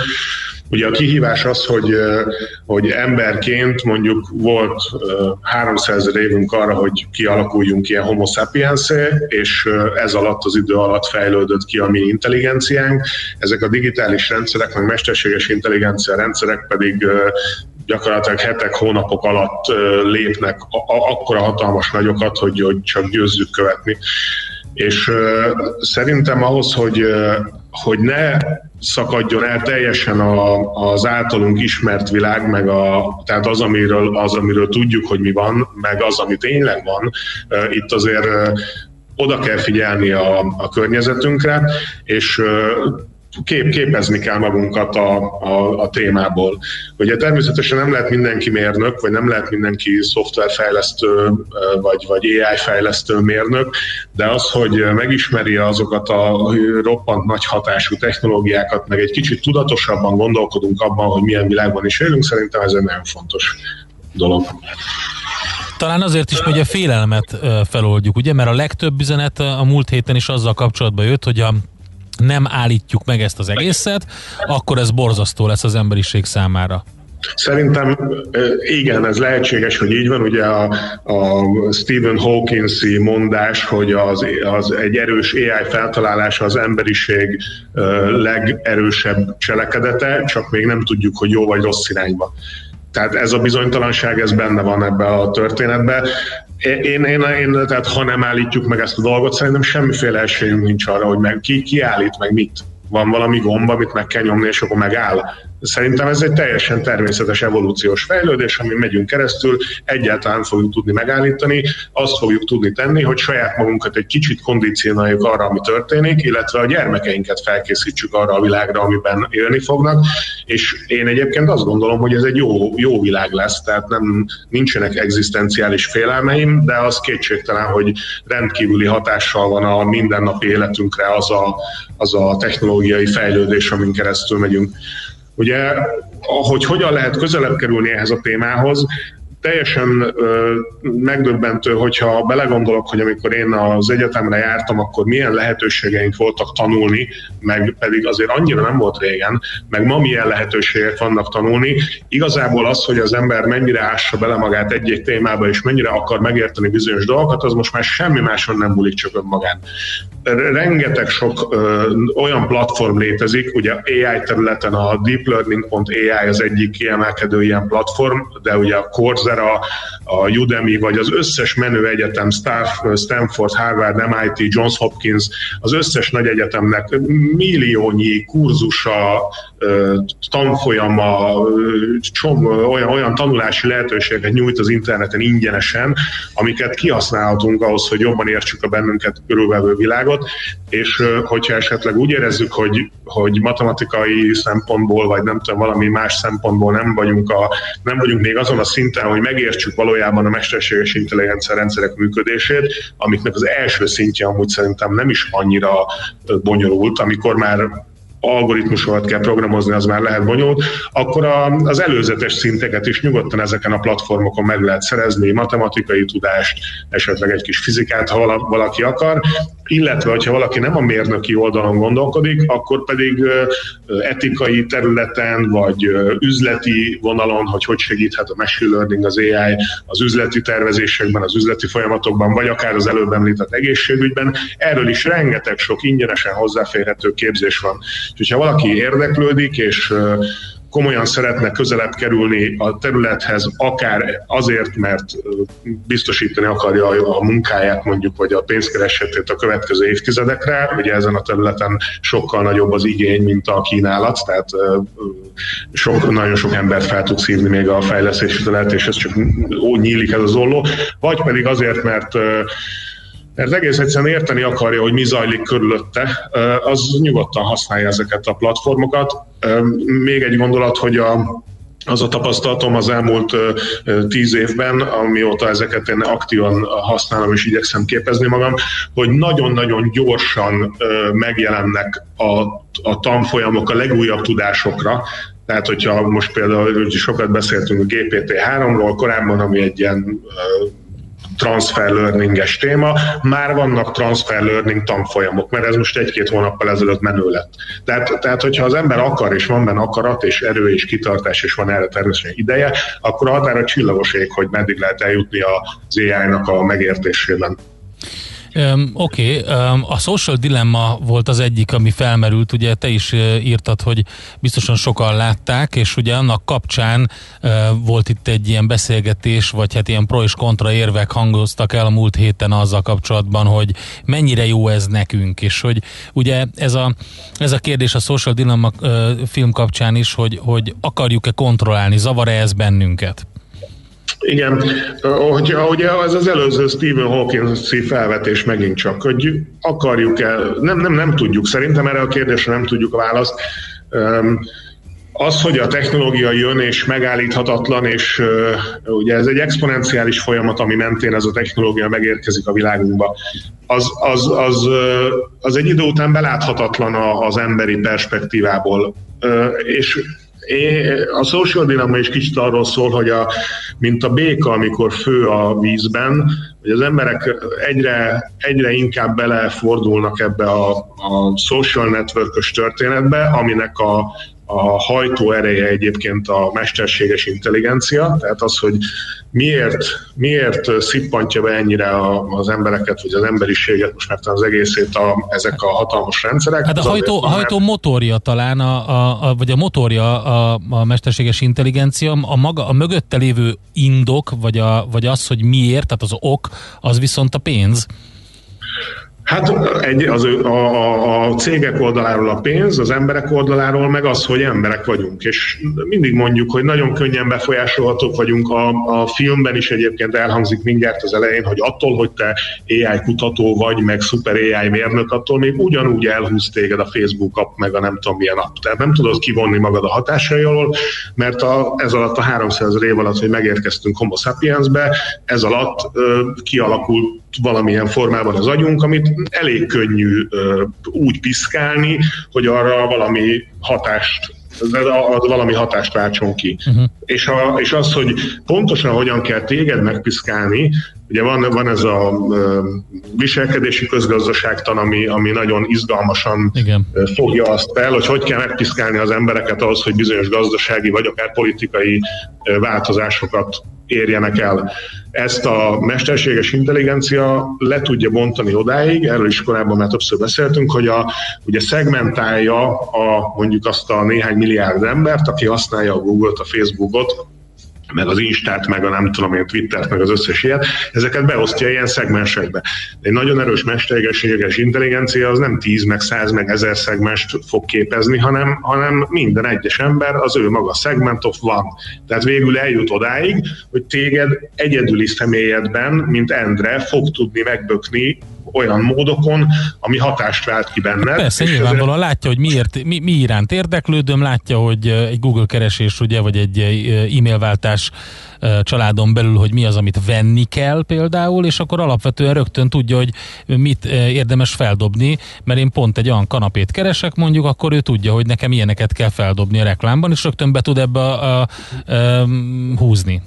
Ugye a kihívás az, hogy, hogy emberként mondjuk volt 300 ezer évünk arra, hogy kialakuljunk ilyen homo sapiens és ez alatt az idő alatt fejlődött ki a mi intelligenciánk. Ezek a digitális rendszerek, meg mesterséges intelligencia rendszerek pedig gyakorlatilag hetek, hónapok alatt lépnek akkora hatalmas nagyokat, hogy, hogy csak győzzük követni. És szerintem ahhoz, hogy, hogy ne szakadjon el teljesen a, az általunk ismert világ, meg a, tehát az amiről, az, amiről tudjuk, hogy mi van, meg az, ami tényleg van, itt azért oda kell figyelni a, a környezetünkre, és kép, képezni kell magunkat a, a, a témából. Ugye természetesen nem lehet mindenki mérnök, vagy nem lehet mindenki szoftverfejlesztő, vagy, vagy AI fejlesztő mérnök, de az, hogy megismeri azokat a roppant nagy hatású technológiákat, meg egy kicsit tudatosabban gondolkodunk abban, hogy milyen világban is élünk, szerintem ez egy nagyon fontos dolog. Talán azért is, hogy a félelmet feloldjuk, ugye? Mert a legtöbb üzenet a múlt héten is azzal kapcsolatban jött, hogy a nem állítjuk meg ezt az egészet, akkor ez borzasztó lesz az emberiség számára. Szerintem igen, ez lehetséges, hogy így van. Ugye a, a Stephen Hawkins-i mondás, hogy az, az egy erős AI feltalálása az emberiség legerősebb cselekedete, csak még nem tudjuk, hogy jó vagy rossz irányba. Tehát ez a bizonytalanság, ez benne van ebbe a történetbe. Én, én, én, tehát ha nem állítjuk meg ezt a dolgot, szerintem semmiféle esélyünk nincs arra, hogy meg, ki, ki állít meg mit. Van valami gomba, amit meg kell nyomni, és akkor megáll. Szerintem ez egy teljesen természetes evolúciós fejlődés, ami megyünk keresztül, egyáltalán fogjuk tudni megállítani, azt fogjuk tudni tenni, hogy saját magunkat egy kicsit kondicionáljuk arra, ami történik, illetve a gyermekeinket felkészítsük arra a világra, amiben élni fognak, és én egyébként azt gondolom, hogy ez egy jó, jó világ lesz, tehát nem nincsenek egzisztenciális félelmeim, de az kétségtelen, hogy rendkívüli hatással van a mindennapi életünkre az a, az a technológiai fejlődés, amin keresztül megyünk. Ugye, hogy hogyan lehet közelebb kerülni ehhez a témához, teljesen ö, megdöbbentő, hogyha belegondolok, hogy amikor én az egyetemre jártam, akkor milyen lehetőségeink voltak tanulni, meg pedig azért annyira nem volt régen, meg ma milyen lehetőségek vannak tanulni. Igazából az, hogy az ember mennyire ássa bele magát egy-egy témába, és mennyire akar megérteni bizonyos dolgokat, az most már semmi máson nem múlik csak önmagán. Rengeteg sok ö, olyan platform létezik, ugye AI területen a Deep Learning.ai az egyik kiemelkedő ilyen platform, de ugye a Corza Coursera, a Udemy, vagy az összes menő egyetem, Stanford, Harvard, MIT, Johns Hopkins, az összes nagy egyetemnek milliónyi kurzusa, tanfolyama, olyan, olyan tanulási lehetőségeket nyújt az interneten ingyenesen, amiket kihasználhatunk ahhoz, hogy jobban értsük a bennünket körülvevő világot, és hogyha esetleg úgy érezzük, hogy, hogy matematikai szempontból, vagy nem tudom, valami más szempontból nem vagyunk, a, nem vagyunk még azon a szinten, hogy megértsük valójában a mesterséges intelligencia rendszerek működését, amiknek az első szintje amúgy szerintem nem is annyira bonyolult, amikor már algoritmusokat kell programozni, az már lehet bonyolult, akkor a, az előzetes szinteket is nyugodtan ezeken a platformokon meg lehet szerezni, matematikai tudást, esetleg egy kis fizikát, ha valaki akar, illetve, hogyha valaki nem a mérnöki oldalon gondolkodik, akkor pedig etikai területen, vagy üzleti vonalon, hogy hogy segíthet a machine learning, az AI az üzleti tervezésekben, az üzleti folyamatokban, vagy akár az előbb említett egészségügyben. Erről is rengeteg sok ingyenesen hozzáférhető képzés van. Úgyhogy ha valaki érdeklődik, és komolyan szeretne közelebb kerülni a területhez, akár azért, mert biztosítani akarja a munkáját mondjuk, vagy a pénzkeresetét a következő évtizedekre. Ugye ezen a területen sokkal nagyobb az igény, mint a kínálat, tehát sok, nagyon sok embert fel tud szívni még a fejlesztési terület, és ez csak úgy nyílik ez az olló. Vagy pedig azért, mert mert egész egyszerűen érteni akarja, hogy mi zajlik körülötte, az nyugodtan használja ezeket a platformokat. Még egy gondolat, hogy a, az a tapasztalatom az elmúlt tíz évben, amióta ezeket én aktívan használom és igyekszem képezni magam, hogy nagyon-nagyon gyorsan megjelennek a, a tanfolyamok a legújabb tudásokra, tehát, hogyha most például sokat beszéltünk a GPT-3-ról korábban, ami egy ilyen transfer learninges téma, már vannak transfer learning tanfolyamok, mert ez most egy-két hónappal ezelőtt menő lett. Tehát, tehát, hogyha az ember akar, és van benne akarat, és erő, és kitartás, és van erre természetesen ideje, akkor a határa csillagos ég, hogy meddig lehet eljutni az AI-nak a megértésében. Um, Oké, okay. um, a social dilemma volt az egyik, ami felmerült, ugye te is írtad, hogy biztosan sokan látták, és ugye annak kapcsán uh, volt itt egy ilyen beszélgetés, vagy hát ilyen pro és kontra érvek hangoztak el a múlt héten azzal kapcsolatban, hogy mennyire jó ez nekünk, és hogy ugye ez a, ez a kérdés a social dilemma uh, film kapcsán is, hogy, hogy akarjuk-e kontrollálni, zavar-e ez bennünket? Igen, hogy, ahogy az az előző Stephen Hawking felvetés megint csak, hogy akarjuk-e, nem, nem, nem tudjuk, szerintem erre a kérdésre nem tudjuk választ. Az, hogy a technológia jön és megállíthatatlan, és ugye ez egy exponenciális folyamat, ami mentén ez a technológia megérkezik a világunkba, az, az, az, az egy idő után beláthatatlan az emberi perspektívából. És a social dilemma is kicsit arról szól, hogy a, mint a béka, amikor fő a vízben, hogy az emberek egyre, egyre inkább belefordulnak ebbe a, a social network történetbe, aminek a, a hajtó ereje egyébként a mesterséges intelligencia, tehát az, hogy miért, miért szippantja be ennyire az embereket, vagy az emberiséget, most már az egészét a, ezek a hatalmas rendszerek. Hát a hajtó, a hajtó motorja talán, a, a, a, vagy a motorja a, a mesterséges intelligencia, a, maga, a mögötte lévő indok, vagy, a, vagy az, hogy miért, tehát az ok, az viszont a pénz. Hát egy, az, a, a, a cégek oldaláról a pénz, az emberek oldaláról meg az, hogy emberek vagyunk. És mindig mondjuk, hogy nagyon könnyen befolyásolhatók vagyunk. A, a filmben is egyébként elhangzik mindjárt az elején, hogy attól, hogy te AI kutató vagy, meg szuper AI mérnök, attól még ugyanúgy elhúz téged a Facebook app, meg a nem tudom milyen app. Tehát nem tudod kivonni magad a hatásai mert a, ez alatt a 300 év alatt, hogy megérkeztünk Homo sapiensbe, ez alatt ö, kialakult valamilyen formában az agyunk, amit elég könnyű úgy piszkálni, hogy arra valami hatást de valami hatást váltson ki. Uh-huh. És, a, és az, hogy pontosan hogyan kell téged megpiszkálni, ugye van, van ez a viselkedési közgazdaságtan, ami, ami nagyon izgalmasan Igen. fogja azt fel, hogy hogy kell megpiszkálni az embereket ahhoz, hogy bizonyos gazdasági vagy akár politikai változásokat érjenek el. Ezt a mesterséges intelligencia le tudja bontani odáig, erről is korábban már többször beszéltünk, hogy a, ugye szegmentálja a, mondjuk azt a néhány milliárd embert, aki használja a Google-t, a Facebookot, meg az Instát, meg a nem tudom én Twittert, meg az összes ilyet, ezeket beosztja ilyen szegmensekbe. Egy nagyon erős mesterséges intelligencia az nem 10, meg 100, meg 1000 szegmest fog képezni, hanem, hanem minden egyes ember az ő maga segment of van. Tehát végül eljut odáig, hogy téged egyedüli személyedben, mint Endre, fog tudni megbökni olyan módokon, ami hatást vált ki benned. Persze, és nyilvánvalóan ezért- látja, hogy miért, mi, mi iránt érdeklődöm, látja, hogy egy Google keresés, ugye, vagy egy e-mailváltás családon belül, hogy mi az, amit venni kell például, és akkor alapvetően rögtön tudja, hogy mit érdemes feldobni, mert én pont egy olyan kanapét keresek mondjuk, akkor ő tudja, hogy nekem ilyeneket kell feldobni a reklámban, és rögtön be tud ebbe a, a, a, húzni.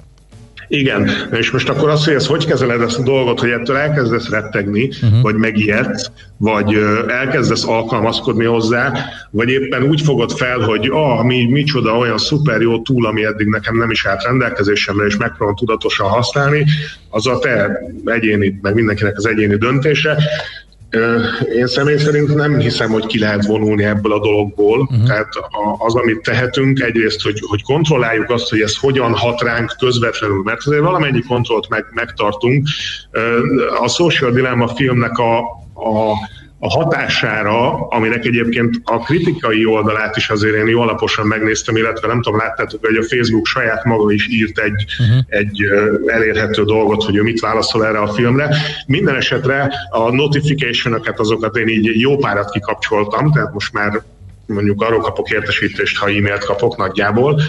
Igen, és most akkor az, hogy ezt hogy kezeled ezt a dolgot, hogy ettől elkezdesz rettegni, uh-huh. vagy megijedsz, vagy elkezdesz alkalmazkodni hozzá, vagy éppen úgy fogod fel, hogy ah, mi, micsoda olyan szuper jó túl, ami eddig nekem nem is állt rendelkezésemre, és megpróbálom tudatosan használni, az a te egyéni, meg mindenkinek az egyéni döntése. Én személy szerint nem hiszem, hogy ki lehet vonulni ebből a dologból. Uh-huh. Tehát az, amit tehetünk, egyrészt, hogy, hogy kontrolláljuk azt, hogy ez hogyan hat ránk közvetlenül, mert azért valamennyi kontrollt meg, megtartunk. A Social Dilemma filmnek a, a a hatására, aminek egyébként a kritikai oldalát is azért én jó alaposan megnéztem, illetve nem tudom, láttátok, hogy a Facebook saját maga is írt egy, uh-huh. egy elérhető dolgot, hogy ő mit válaszol erre a filmre. Minden esetre a notification-öket, azokat én így jó párat kikapcsoltam, tehát most már mondjuk arról kapok értesítést, ha e-mailt kapok nagyjából.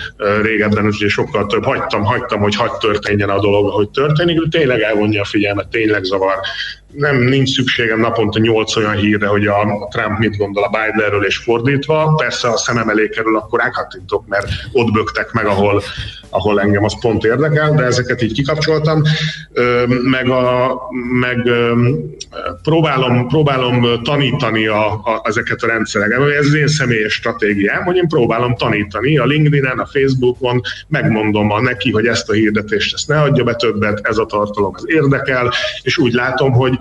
Régebben ugye sokkal több hagytam, hagytam, hogy hagyd történjen a dolog, hogy történik, de tényleg elvonja a figyelmet, tényleg zavar. Nem, nincs szükségem naponta nyolc olyan hírre, hogy a Trump mit gondol a Bidenről és fordítva. Persze, ha szemem elé kerül, akkor rákattintok, mert ott böktek meg, ahol, ahol engem az pont érdekel, de ezeket így kikapcsoltam. Meg, a, meg próbálom, próbálom tanítani a, a, ezeket a rendszereket. Ez az én személyes stratégiám, hogy én próbálom tanítani a LinkedIn-en, a Facebookon, megmondom a neki, hogy ezt a hirdetést ezt ne adja be többet, ez a tartalom, ez érdekel, és úgy látom, hogy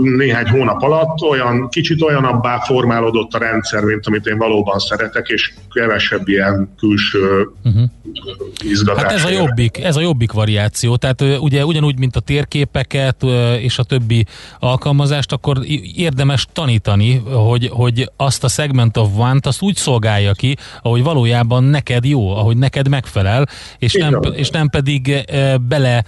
néhány hónap alatt olyan, kicsit olyanabbá formálódott a rendszer, mint amit én valóban szeretek, és kevesebb ilyen külső uh-huh. izgatás. Hát ez a jobbik, ez a jobbik variáció. Tehát ugye ugyanúgy, mint a térképeket és a többi alkalmazást, akkor érdemes tanítani, hogy, hogy azt a segment of one-t azt úgy szolgálja ki, ahogy valójában neked jó, ahogy neked megfelel, és nem, és nem pedig bele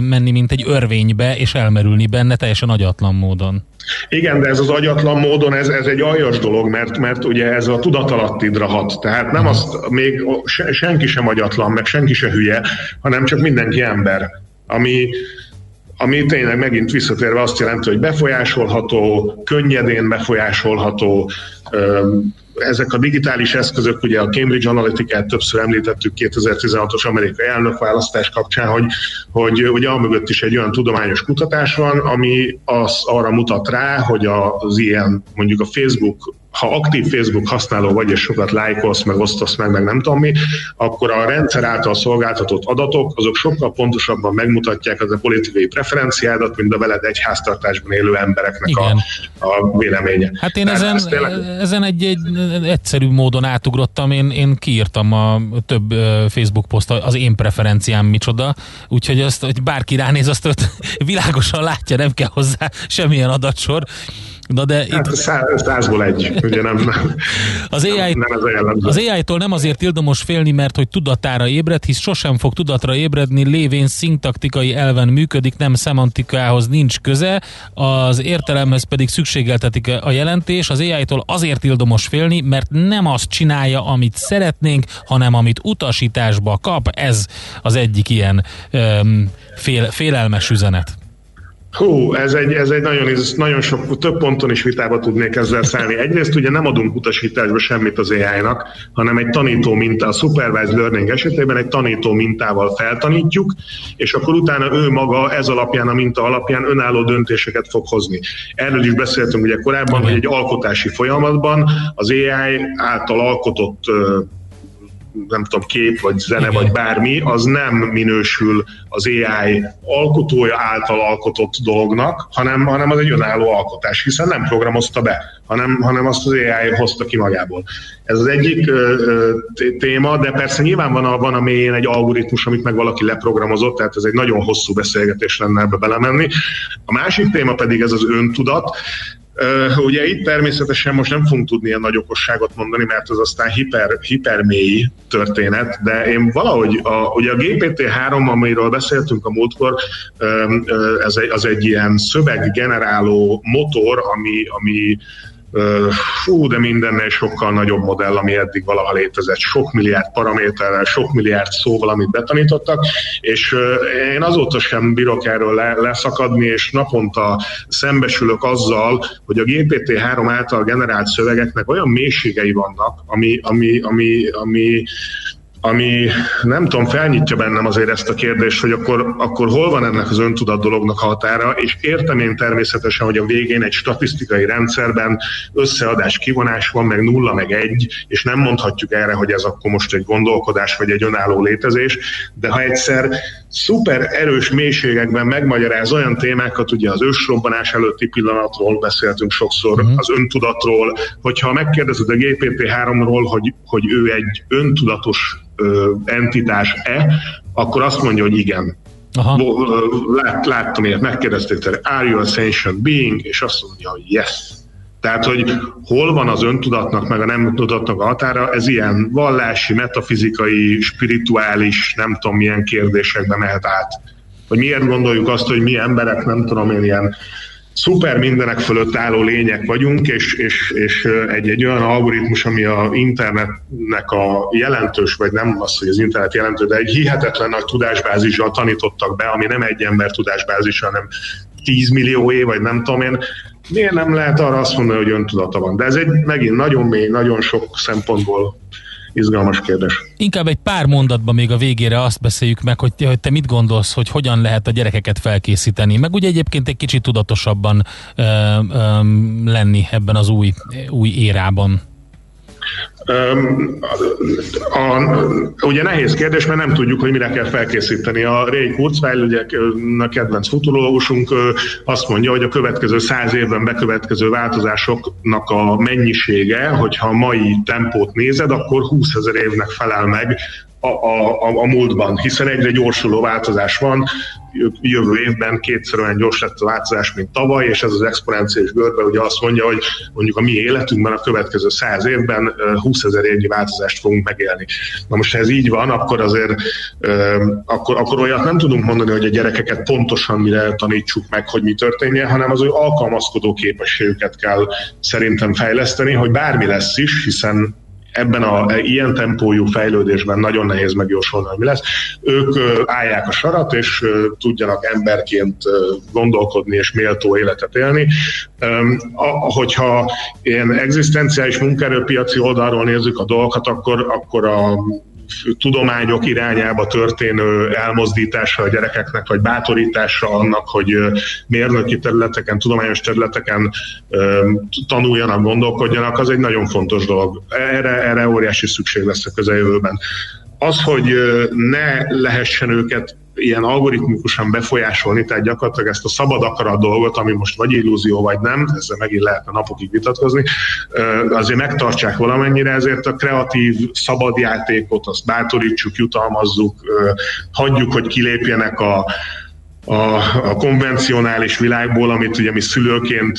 menni, mint egy örvénybe, és elmerülni benne teljesen agyatlan módon. Igen, de ez az agyatlan módon, ez, ez egy aljas dolog, mert, mert ugye ez a tudatalattidra hat. Tehát nem azt, még se, senki sem agyatlan, meg senki se hülye, hanem csak mindenki ember. Ami, ami tényleg megint visszatérve azt jelenti, hogy befolyásolható, könnyedén befolyásolható, ezek a digitális eszközök, ugye a Cambridge Analytica-t többször említettük 2016-os amerikai elnökválasztás kapcsán, hogy, hogy ugye amögött is egy olyan tudományos kutatás van, ami az arra mutat rá, hogy az ilyen, mondjuk a Facebook ha aktív Facebook használó vagy, és sokat lájkolsz, meg osztasz meg, meg nem tudom mi, akkor a rendszer által szolgáltatott adatok, azok sokkal pontosabban megmutatják az a politikai preferenciádat, mint a veled egy háztartásban élő embereknek a, a véleménye. Hát én Tehát ezen, ez tényleg- ezen egy, egy egyszerű módon átugrottam, én, én kiírtam a több Facebook poszt, az én preferenciám micsoda, úgyhogy azt, hogy bárki ránéz, azt ott világosan látja, nem kell hozzá semmilyen adatsor. Na de Hát itt szá- százból egy, ugye nem, nem, az AI, nem ez a az AI-tól nem azért ildomos félni, mert hogy tudatára ébred, hisz sosem fog tudatra ébredni, lévén szinktaktikai elven működik, nem szemantikához nincs köze, az értelemhez pedig szükségeltetik a jelentés. Az AI-tól azért ildomos félni, mert nem azt csinálja, amit szeretnénk, hanem amit utasításba kap. Ez az egyik ilyen öm, fél, félelmes üzenet. Hú, ez egy, ez egy nagyon, ez nagyon sok, több ponton is vitába tudnék ezzel szállni. Egyrészt ugye nem adunk utasításba semmit az AI-nak, hanem egy tanító minta, a supervised learning esetében egy tanító mintával feltanítjuk, és akkor utána ő maga ez alapján, a minta alapján önálló döntéseket fog hozni. Erről is beszéltünk ugye korábban, hogy egy alkotási folyamatban az AI által alkotott nem tudom, kép, vagy zene, vagy bármi, az nem minősül az AI alkotója által alkotott dolognak, hanem, hanem az egy önálló alkotás, hiszen nem programozta be, hanem, hanem azt az AI hozta ki magából. Ez az egyik ö, téma, de persze nyilván van a, van a mélyén egy algoritmus, amit meg valaki leprogramozott, tehát ez egy nagyon hosszú beszélgetés lenne ebbe belemenni. A másik téma pedig ez az öntudat. Ugye itt természetesen most nem fogunk tudni ilyen nagy okosságot mondani, mert az aztán hiper, hipermély történet, de én valahogy, a, ugye a GPT-3, amiről beszéltünk a múltkor, ez egy, az egy ilyen szöveggeneráló motor, ami, ami fú, de mindennél sokkal nagyobb modell, ami eddig valaha létezett, sok milliárd paraméterrel, sok milliárd szóval, amit betanítottak, és én azóta sem bírok erről le, leszakadni, és naponta szembesülök azzal, hogy a GPT-3 által generált szövegeknek olyan mélységei vannak, ami, ami, ami, ami ami nem tudom, felnyitja bennem azért ezt a kérdést, hogy akkor, akkor hol van ennek az öntudat dolognak a határa, és értem én természetesen, hogy a végén egy statisztikai rendszerben összeadás, kivonás van, meg nulla, meg egy, és nem mondhatjuk erre, hogy ez akkor most egy gondolkodás, vagy egy önálló létezés, de ha egyszer szuper erős mélységekben megmagyaráz olyan témákat, ugye az ősrobbanás előtti pillanatról beszéltünk sokszor, uh-huh. az öntudatról, hogyha megkérdezed a GPT-3-ról, hogy, hogy ő egy öntudatos entitás-e, akkor azt mondja, hogy igen. Aha. Lát, láttam ilyet, megkérdezték tőle, are you a sentient being? És azt mondja, hogy yes. Tehát, hogy hol van az öntudatnak, meg a nem tudatnak a határa, ez ilyen vallási, metafizikai, spirituális, nem tudom milyen kérdésekbe mehet át. Hogy miért gondoljuk azt, hogy mi emberek, nem tudom én, ilyen szuper mindenek fölött álló lények vagyunk, és, és, és egy, egy olyan algoritmus, ami a internetnek a jelentős, vagy nem az, hogy az internet jelentő, de egy hihetetlen nagy tudásbázissal tanítottak be, ami nem egy ember tudásbázisa, hanem 10 millió év, vagy nem tudom én, miért nem lehet arra azt mondani, hogy öntudata van? De ez egy megint nagyon mély, nagyon sok szempontból izgalmas kérdés. Inkább egy pár mondatban még a végére azt beszéljük meg, hogy, hogy te mit gondolsz, hogy hogyan lehet a gyerekeket felkészíteni, meg ugye egyébként egy kicsit tudatosabban ö, ö, lenni ebben az új, új érában. A, ugye nehéz kérdés, mert nem tudjuk, hogy mire kell felkészíteni. A Ray Kurzweil, ugye a kedvenc futurológusunk azt mondja, hogy a következő száz évben bekövetkező változásoknak a mennyisége, hogyha a mai tempót nézed, akkor 20 ezer évnek felel meg a, a, a, múltban, hiszen egyre gyorsuló változás van, jövő évben kétszer olyan gyors lett a változás, mint tavaly, és ez az exponenciális görbe ugye azt mondja, hogy mondjuk a mi életünkben a következő száz évben 20 ezer évnyi változást fogunk megélni. Na most, ha ez így van, akkor azért akkor, akkor olyat nem tudunk mondani, hogy a gyerekeket pontosan mire tanítsuk meg, hogy mi történjen, hanem az ő alkalmazkodó képességüket kell szerintem fejleszteni, hogy bármi lesz is, hiszen ebben a ilyen tempójú fejlődésben nagyon nehéz megjósolni, hogy mi lesz. Ők állják a sarat, és tudjanak emberként gondolkodni és méltó életet élni. Hogyha ilyen egzisztenciális munkaerőpiaci oldalról nézzük a dolgokat, akkor, akkor a tudományok irányába történő elmozdítása a gyerekeknek, vagy bátorítása annak, hogy mérnöki területeken, tudományos területeken tanuljanak, gondolkodjanak, az egy nagyon fontos dolog. Erre, erre óriási szükség lesz a közeljövőben. Az, hogy ne lehessen őket ilyen algoritmikusan befolyásolni, tehát gyakorlatilag ezt a szabad akarat dolgot, ami most vagy illúzió, vagy nem, ezzel megint lehetne napokig vitatkozni, azért megtartsák valamennyire, ezért a kreatív szabad játékot, azt bátorítsuk, jutalmazzuk, hagyjuk, hogy kilépjenek a, a, a konvencionális világból, amit ugye mi szülőként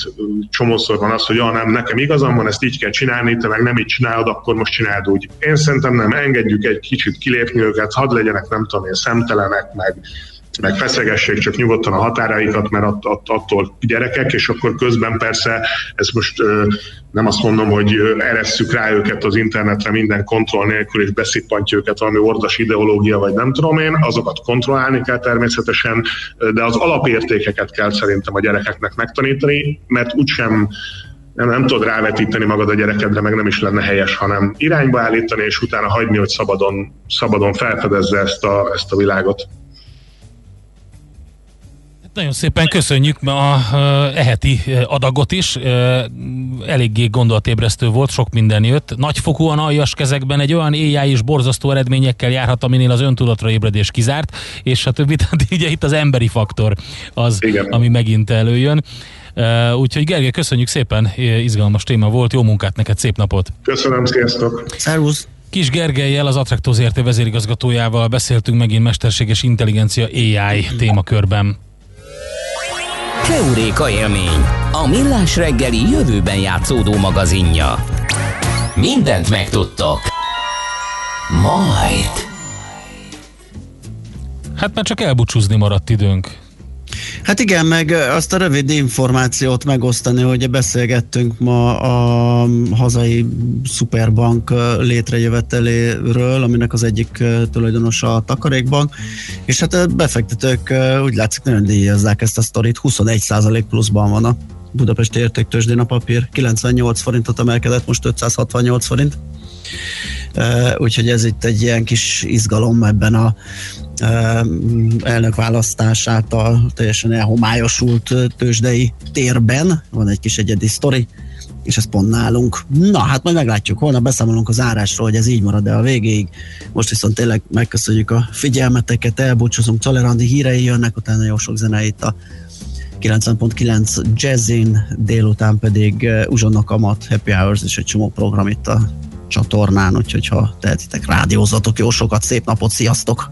csomószor van az, hogy ja, nem, nekem igazam van, ezt így kell csinálni, te meg nem így csinálod, akkor most csináld úgy. Én szerintem nem, engedjük egy kicsit kilépni őket, hadd legyenek, nem tudom én, szemtelenek, meg meg feszegessék csak nyugodtan a határaikat, mert att, att, attól gyerekek, és akkor közben persze, ezt most nem azt mondom, hogy eresszük rá őket az internetre minden kontroll nélkül, és beszippantja őket valami ordas ideológia, vagy nem tudom én, azokat kontrollálni kell természetesen, de az alapértékeket kell szerintem a gyerekeknek megtanítani, mert úgysem nem, nem tudod rávetíteni magad a gyerekedre, meg nem is lenne helyes, hanem irányba állítani, és utána hagyni, hogy szabadon, szabadon felfedezze ezt a, ezt a világot. Nagyon szépen köszönjük a, a eheti adagot is. Eléggé gondolatébresztő volt, sok minden jött. Nagyfokúan aljas kezekben egy olyan éjjel is borzasztó eredményekkel járhat, aminél az öntudatra ébredés kizárt, és a többi, tehát ugye itt az emberi faktor az, Igen. ami megint előjön. Úgyhogy Gergely, köszönjük szépen, izgalmas téma volt, jó munkát neked, szép napot! Köszönöm, sziasztok! Szervusz! Kis Gergelyel, az Attracto ZRT vezérigazgatójával beszéltünk megint mesterséges intelligencia AI témakörben. Heuréka élmény, a millás reggeli jövőben játszódó magazinja. Mindent megtudtok. Majd. Hát már csak elbúcsúzni maradt időnk. Hát igen, meg azt a rövid információt megosztani, hogy beszélgettünk ma a hazai szuperbank létrejöveteléről, aminek az egyik tulajdonosa a Takarékbank, és hát a befektetők úgy látszik nagyon díjazzák ezt a sztorit, 21% pluszban van a Budapesti értéktősdén a papír, 98 forintot emelkedett, most 568 forint. Úgyhogy ez itt egy ilyen kis izgalom ebben a elnökválasztását a teljesen elhomályosult tőzsdei térben. Van egy kis egyedi sztori, és ez pont nálunk. Na, hát majd meglátjuk, holnap beszámolunk az árásról, hogy ez így marad de a végéig. Most viszont tényleg megköszönjük a figyelmeteket, elbúcsúzunk, Czalerandi hírei jönnek, utána jó sok zene itt a 90.9 Jazzin, délután pedig Uzsonna Kamat, Happy Hours és egy csomó program itt a csatornán, úgyhogy ha tehetitek, rádiózatok jó sokat, szép napot, sziasztok!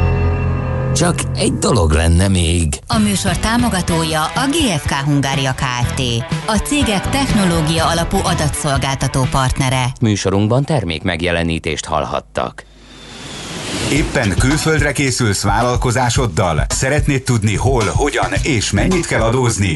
Csak egy dolog lenne még. A műsor támogatója a GFK Hungária Kft. A cégek technológia alapú adatszolgáltató partnere. Műsorunkban termék megjelenítést hallhattak. Éppen külföldre készülsz vállalkozásoddal? Szeretnéd tudni hol, hogyan és mennyit kell adózni?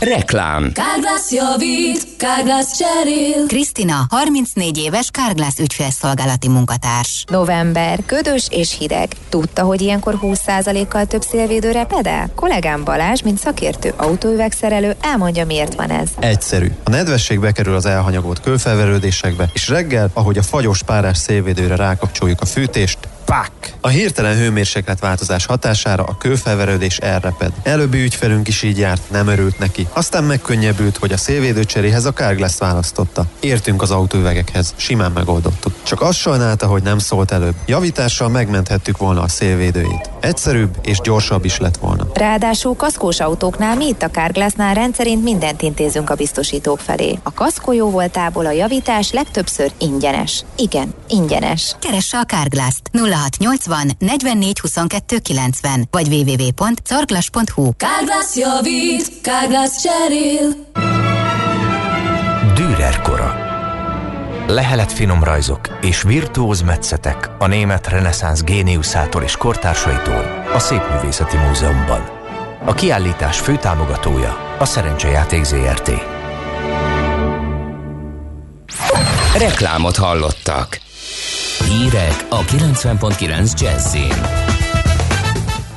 Reklám. Kárglász javít, Kárglász cserél. Krisztina, 34 éves Kárglász ügyfélszolgálati munkatárs. November, ködös és hideg. Tudta, hogy ilyenkor 20%-kal több szélvédőre pedál? Kollégám Balázs, mint szakértő autóüvegszerelő, elmondja, miért van ez. Egyszerű. A nedvesség bekerül az elhanyagolt kőfelverődésekbe, és reggel, ahogy a fagyos párás szélvédőre rákapcsoljuk a fűtést, Pak! A hirtelen hőmérséklet változás hatására a kőfelverődés elreped. Előbbi ügyfelünk is így járt, nem örült neki. Aztán megkönnyebbült, hogy a szélvédőcseréhez a Carglass választotta. Értünk az autóüvegekhez, simán megoldottuk. Csak azt sajnálta, hogy nem szólt előbb. Javítással megmenthettük volna a szélvédőjét. Egyszerűbb és gyorsabb is lett volna. Ráadásul kaszkós autóknál mi itt a Carglassnál rendszerint mindent intézünk a biztosítók felé. A kaszkó jó voltából a javítás legtöbbször ingyenes. Igen, ingyenes. Keresse a Carglass-t 0680 44 22 90 vagy www.carglass.hu Kárglász javít, Kárglász cserél. Dürer kora. Lehelet finom rajzok és virtuóz metszetek a német reneszánsz géniuszától és kortársaitól a Szépművészeti Múzeumban. A kiállítás főtámogatója a Szerencsejáték ZRT. Reklámot hallottak. Hírek a 90.9 Jazzin.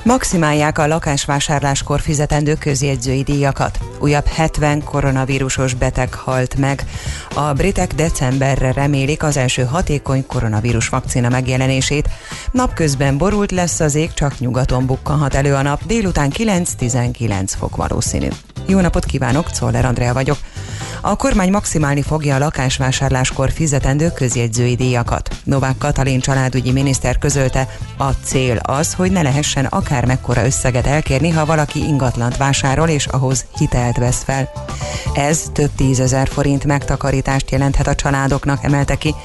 Maximálják a lakásvásárláskor fizetendő közjegyzői díjakat. Újabb 70 koronavírusos beteg halt meg. A britek decemberre remélik az első hatékony koronavírus vakcina megjelenését. Napközben borult lesz az ég, csak nyugaton bukkanhat elő a nap, délután 9-19 fok valószínű. Jó napot kívánok, Czoller Andrea vagyok. A kormány maximálni fogja a lakásvásárláskor fizetendő közjegyzői díjakat. Novák Katalin családügyi miniszter közölte, a cél az, hogy ne lehessen akár mekkora összeget elkérni, ha valaki ingatlant vásárol és ahhoz hitelt vesz fel. Ez több tízezer forint megtakarítást jelenthet a családoknak, emelte ki.